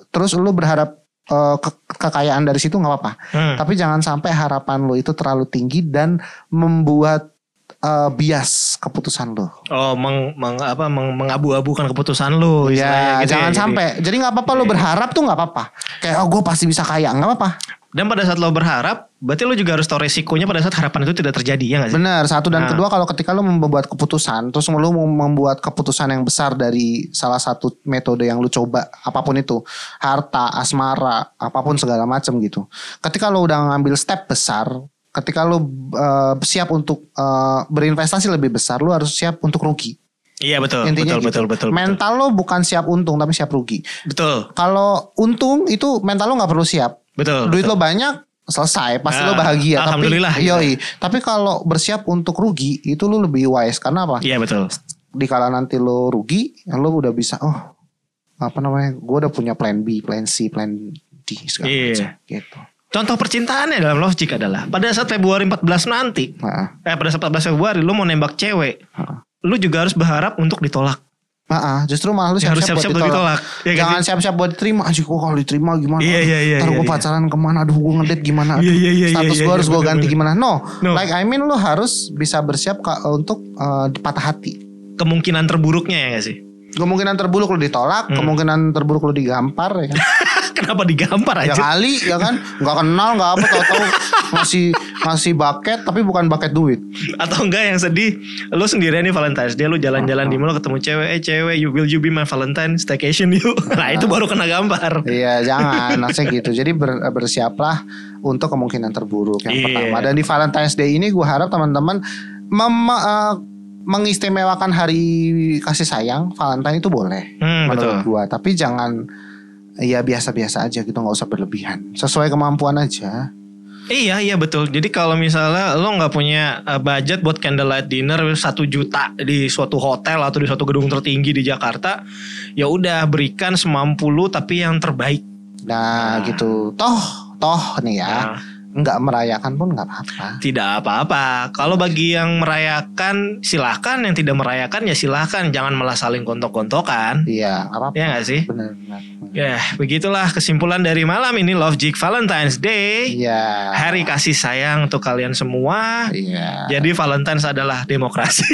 S1: terus lu berharap eh, ke- kekayaan dari situ nggak apa-apa.
S2: Hmm.
S1: tapi jangan sampai harapan lu itu terlalu tinggi dan membuat eh, bias keputusan lu
S2: Oh, meng, meng- apa meng- mengabu-abukan keputusan istilahnya
S1: ya
S2: gitu
S1: jangan
S2: Jadi-
S1: sampai. Jadi nggak apa-apa lu berharap tuh nggak apa-apa. Kayak oh gue pasti bisa kaya. Nggak apa-apa
S2: Dan pada saat lo berharap, berarti lo juga harus tahu resikonya pada saat harapan itu tidak terjadi ya gak sih?
S1: Benar, satu dan
S2: Nah.
S1: kedua kalau ketika lu membuat keputusan, terus mau membuat keputusan yang besar dari salah satu metode yang lu coba, apa pun itu, harta, asmara, apa pun segala macam gitu. Ketika lu udah ngambil step besar, ketika lu eh, siap untuk eh, berinvestasi lebih besar, lu harus siap untuk rugi.
S2: Iya betul,
S1: Intinya
S2: betul,
S1: gitu.
S2: betul, betul, betul,
S1: Mental lu bukan siap untung tapi siap rugi.
S2: betul,
S1: Kalau untung itu mental lu nggak perlu siap.
S2: betul.
S1: Duit
S2: betul.
S1: lo banyak selesai pasti
S2: Ah,
S1: lo bahagia
S2: alhamdulillah,
S1: tapi
S2: gitu.
S1: yoi tapi kalau bersiap untuk rugi itu lo lebih wise karena apa
S2: Iya betul.
S1: dikala nanti lo rugi lo udah bisa oh apa namanya gue udah punya plan B plan C plan D segala
S2: Iya.
S1: macam gitu
S2: Contoh percintaannya dalam logic adalah pada saat Februari 14 nanti,
S1: Nah,
S2: eh pada saat 14 Februari lu mau nembak cewek, lu juga harus berharap untuk ditolak.
S1: Nah, justru malah lu
S2: Ya, harus
S1: siap-siap
S2: siap-siap
S1: buat ditolak.
S2: ditolak. Ya
S1: Jangan siap-siap buat diterima. Anjir gua kalau diterima gimana?
S2: Iya, iya, iya,
S1: Ntar
S2: iya,
S1: gue
S2: iya.
S1: pacaran ke mana? Aduh gue ngedate gimana?
S2: Iya, iya, iya,
S1: Status
S2: iya,
S1: gue
S2: iya,
S1: harus gue ganti
S2: bener.
S1: gimana? No.
S2: No.
S1: Like I mean lu harus bisa bersiap ka- untuk eh, patah hati.
S2: Kemungkinan terburuknya ya gak sih?
S1: Kemungkinan terburuk lu ditolak,
S2: Hmm.
S1: kemungkinan terburuk lu digampar ya kan. [LAUGHS]
S2: Kenapa digampar
S1: ya
S2: aja?
S1: kali ya kan? Nggak kenal nggak apa tahu-tahu ngasih ngasih bucket tapi bukan bucket duit.
S2: Atau enggak yang sedih, lu sendirian nih Valentine's Day, lu jalan-jalan di mall ketemu cewek, eh cewek, you will you be my Valentine? Staycation you. [LAUGHS] Nah itu baru kena gampar.
S1: Iya jangan. Maksudnya gitu. Jadi ber- bersiaplah Untuk kemungkinan terburuk Yang
S2: Iya.
S1: pertama. Dan di Valentine's Day ini Gue harap teman-teman eh, Mengistimewakan hari kasih sayang Valentine itu boleh.
S2: Hmm,
S1: Menurut gue Tapi jangan Ya biasa-biasa aja gitu nggak usah berlebihan Sesuai kemampuan aja
S2: Iya iya betul. Jadi kalau misalnya lo nggak punya uh, budget buat candlelight dinner satu juta di suatu hotel atau di suatu gedung tertinggi di Jakarta, ya udah berikan semampu lu tapi yang terbaik.
S1: Nah, gitu Toh Toh nih ya
S2: Nah,
S1: nggak merayakan pun nggak apa-apa
S2: tidak apa-apa. Kalau bagi yang merayakan silahkan, yang tidak merayakan ya silahkan. Jangan malah saling kontok-kontokan.
S1: Iya apa-apa
S2: Ya nggak sih?
S1: Bener.
S2: Ya begitulah kesimpulan dari malam ini Love Jig Valentine's Day.
S1: Iya
S2: Hari kasih sayang untuk kalian semua.
S1: Iya
S2: Jadi Valentine's adalah demokrasi.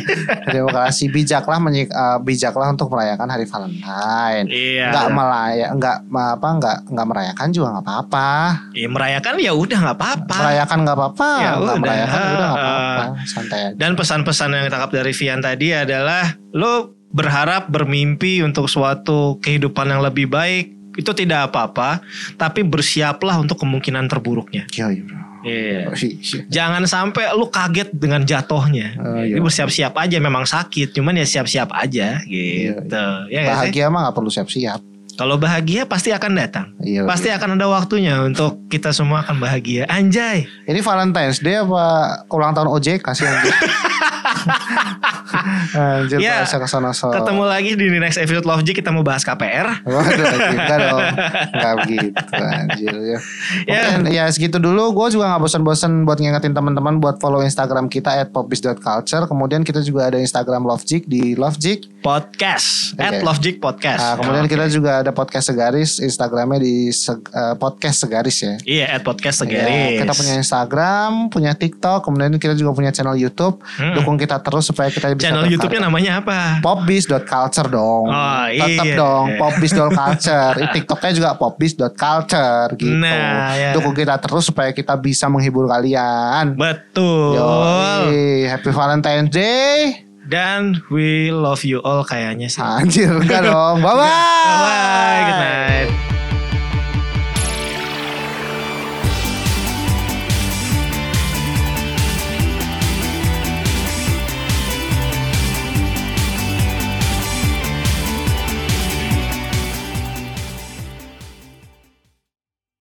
S2: [LAUGHS]
S1: demokrasi bijaklah menyik, eh, bijaklah untuk merayakan hari Valentine.
S2: iya.
S1: Enggak melaya, enggak apa enggak enggak merayakan juga enggak apa-apa.
S2: Ya, merayakan ya udah nggak apa-apa.
S1: Merayakan enggak apa-apa,
S2: Ya
S1: enggak
S2: udah.
S1: merayakan ya udah enggak apa-apa. Santai aja.
S2: Dan pesan-pesan yang ditangkap dari Vian tadi adalah lo berharap bermimpi untuk suatu kehidupan yang lebih baik itu tidak apa-apa, tapi bersiaplah untuk kemungkinan terburuknya.
S1: Iya, iya, bro.
S2: Iya.
S1: Iya.
S2: Jangan sampai lu kaget dengan jatuhnya.
S1: Oh, iya.
S2: Jadi bersiap-siap aja memang sakit, cuman ya siap-siap aja gitu. Ya nggak sih?
S1: Bahagia mah enggak perlu siap-siap.
S2: Kalau bahagia pasti akan datang.
S1: Iya.
S2: Pasti akan ada waktunya untuk kita semua akan bahagia. Anjay.
S1: Ini Valentine's Day apa ulang tahun OJK sih [LAUGHS] [LAUGHS] anjir?
S2: Ya,
S1: ke sana so.
S2: Ketemu lagi di next episode Love Jig kita mau bahas KPR.
S1: Waduh, [LAUGHS] enggak dong. Enggak begitu anjir ya.
S2: Ya.
S1: Mungkin ya segitu dulu. Gue juga nggak bosan-bosan buat ngingetin teman-teman buat follow Instagram kita at popbis.culture. Kemudian kita juga ada Instagram Lovejig di Lovejig.
S2: Podcast at
S1: Oke.
S2: Love Jig Podcast.
S1: Nah, kemudian
S2: Oke.
S1: kita juga ada podcast segaris. Instagramnya di seg- eh, podcast segaris ya.
S2: Iya at podcast
S1: Ya,
S2: segaris.
S1: kita punya Instagram, punya TikTok, kemudian kita juga punya channel YouTube.
S2: Hmm.
S1: Dukung kita terus supaya kita bisa
S2: channel. YouTube-nya namanya apa?
S1: popbis.culture dong.
S2: Oh,
S1: Tetep
S2: iya.
S1: dong popbis.culture. Di TikToknya juga popbis.culture gitu.
S2: Nah, ya.
S1: Dukung kita terus supaya kita bisa menghibur kalian.
S2: Betul.
S1: Yoi, happy Valentine's Day.
S2: Dan we love you all kayaknya sih.
S1: Anjir enggak dong. Bye bye.
S2: Bye. Good night.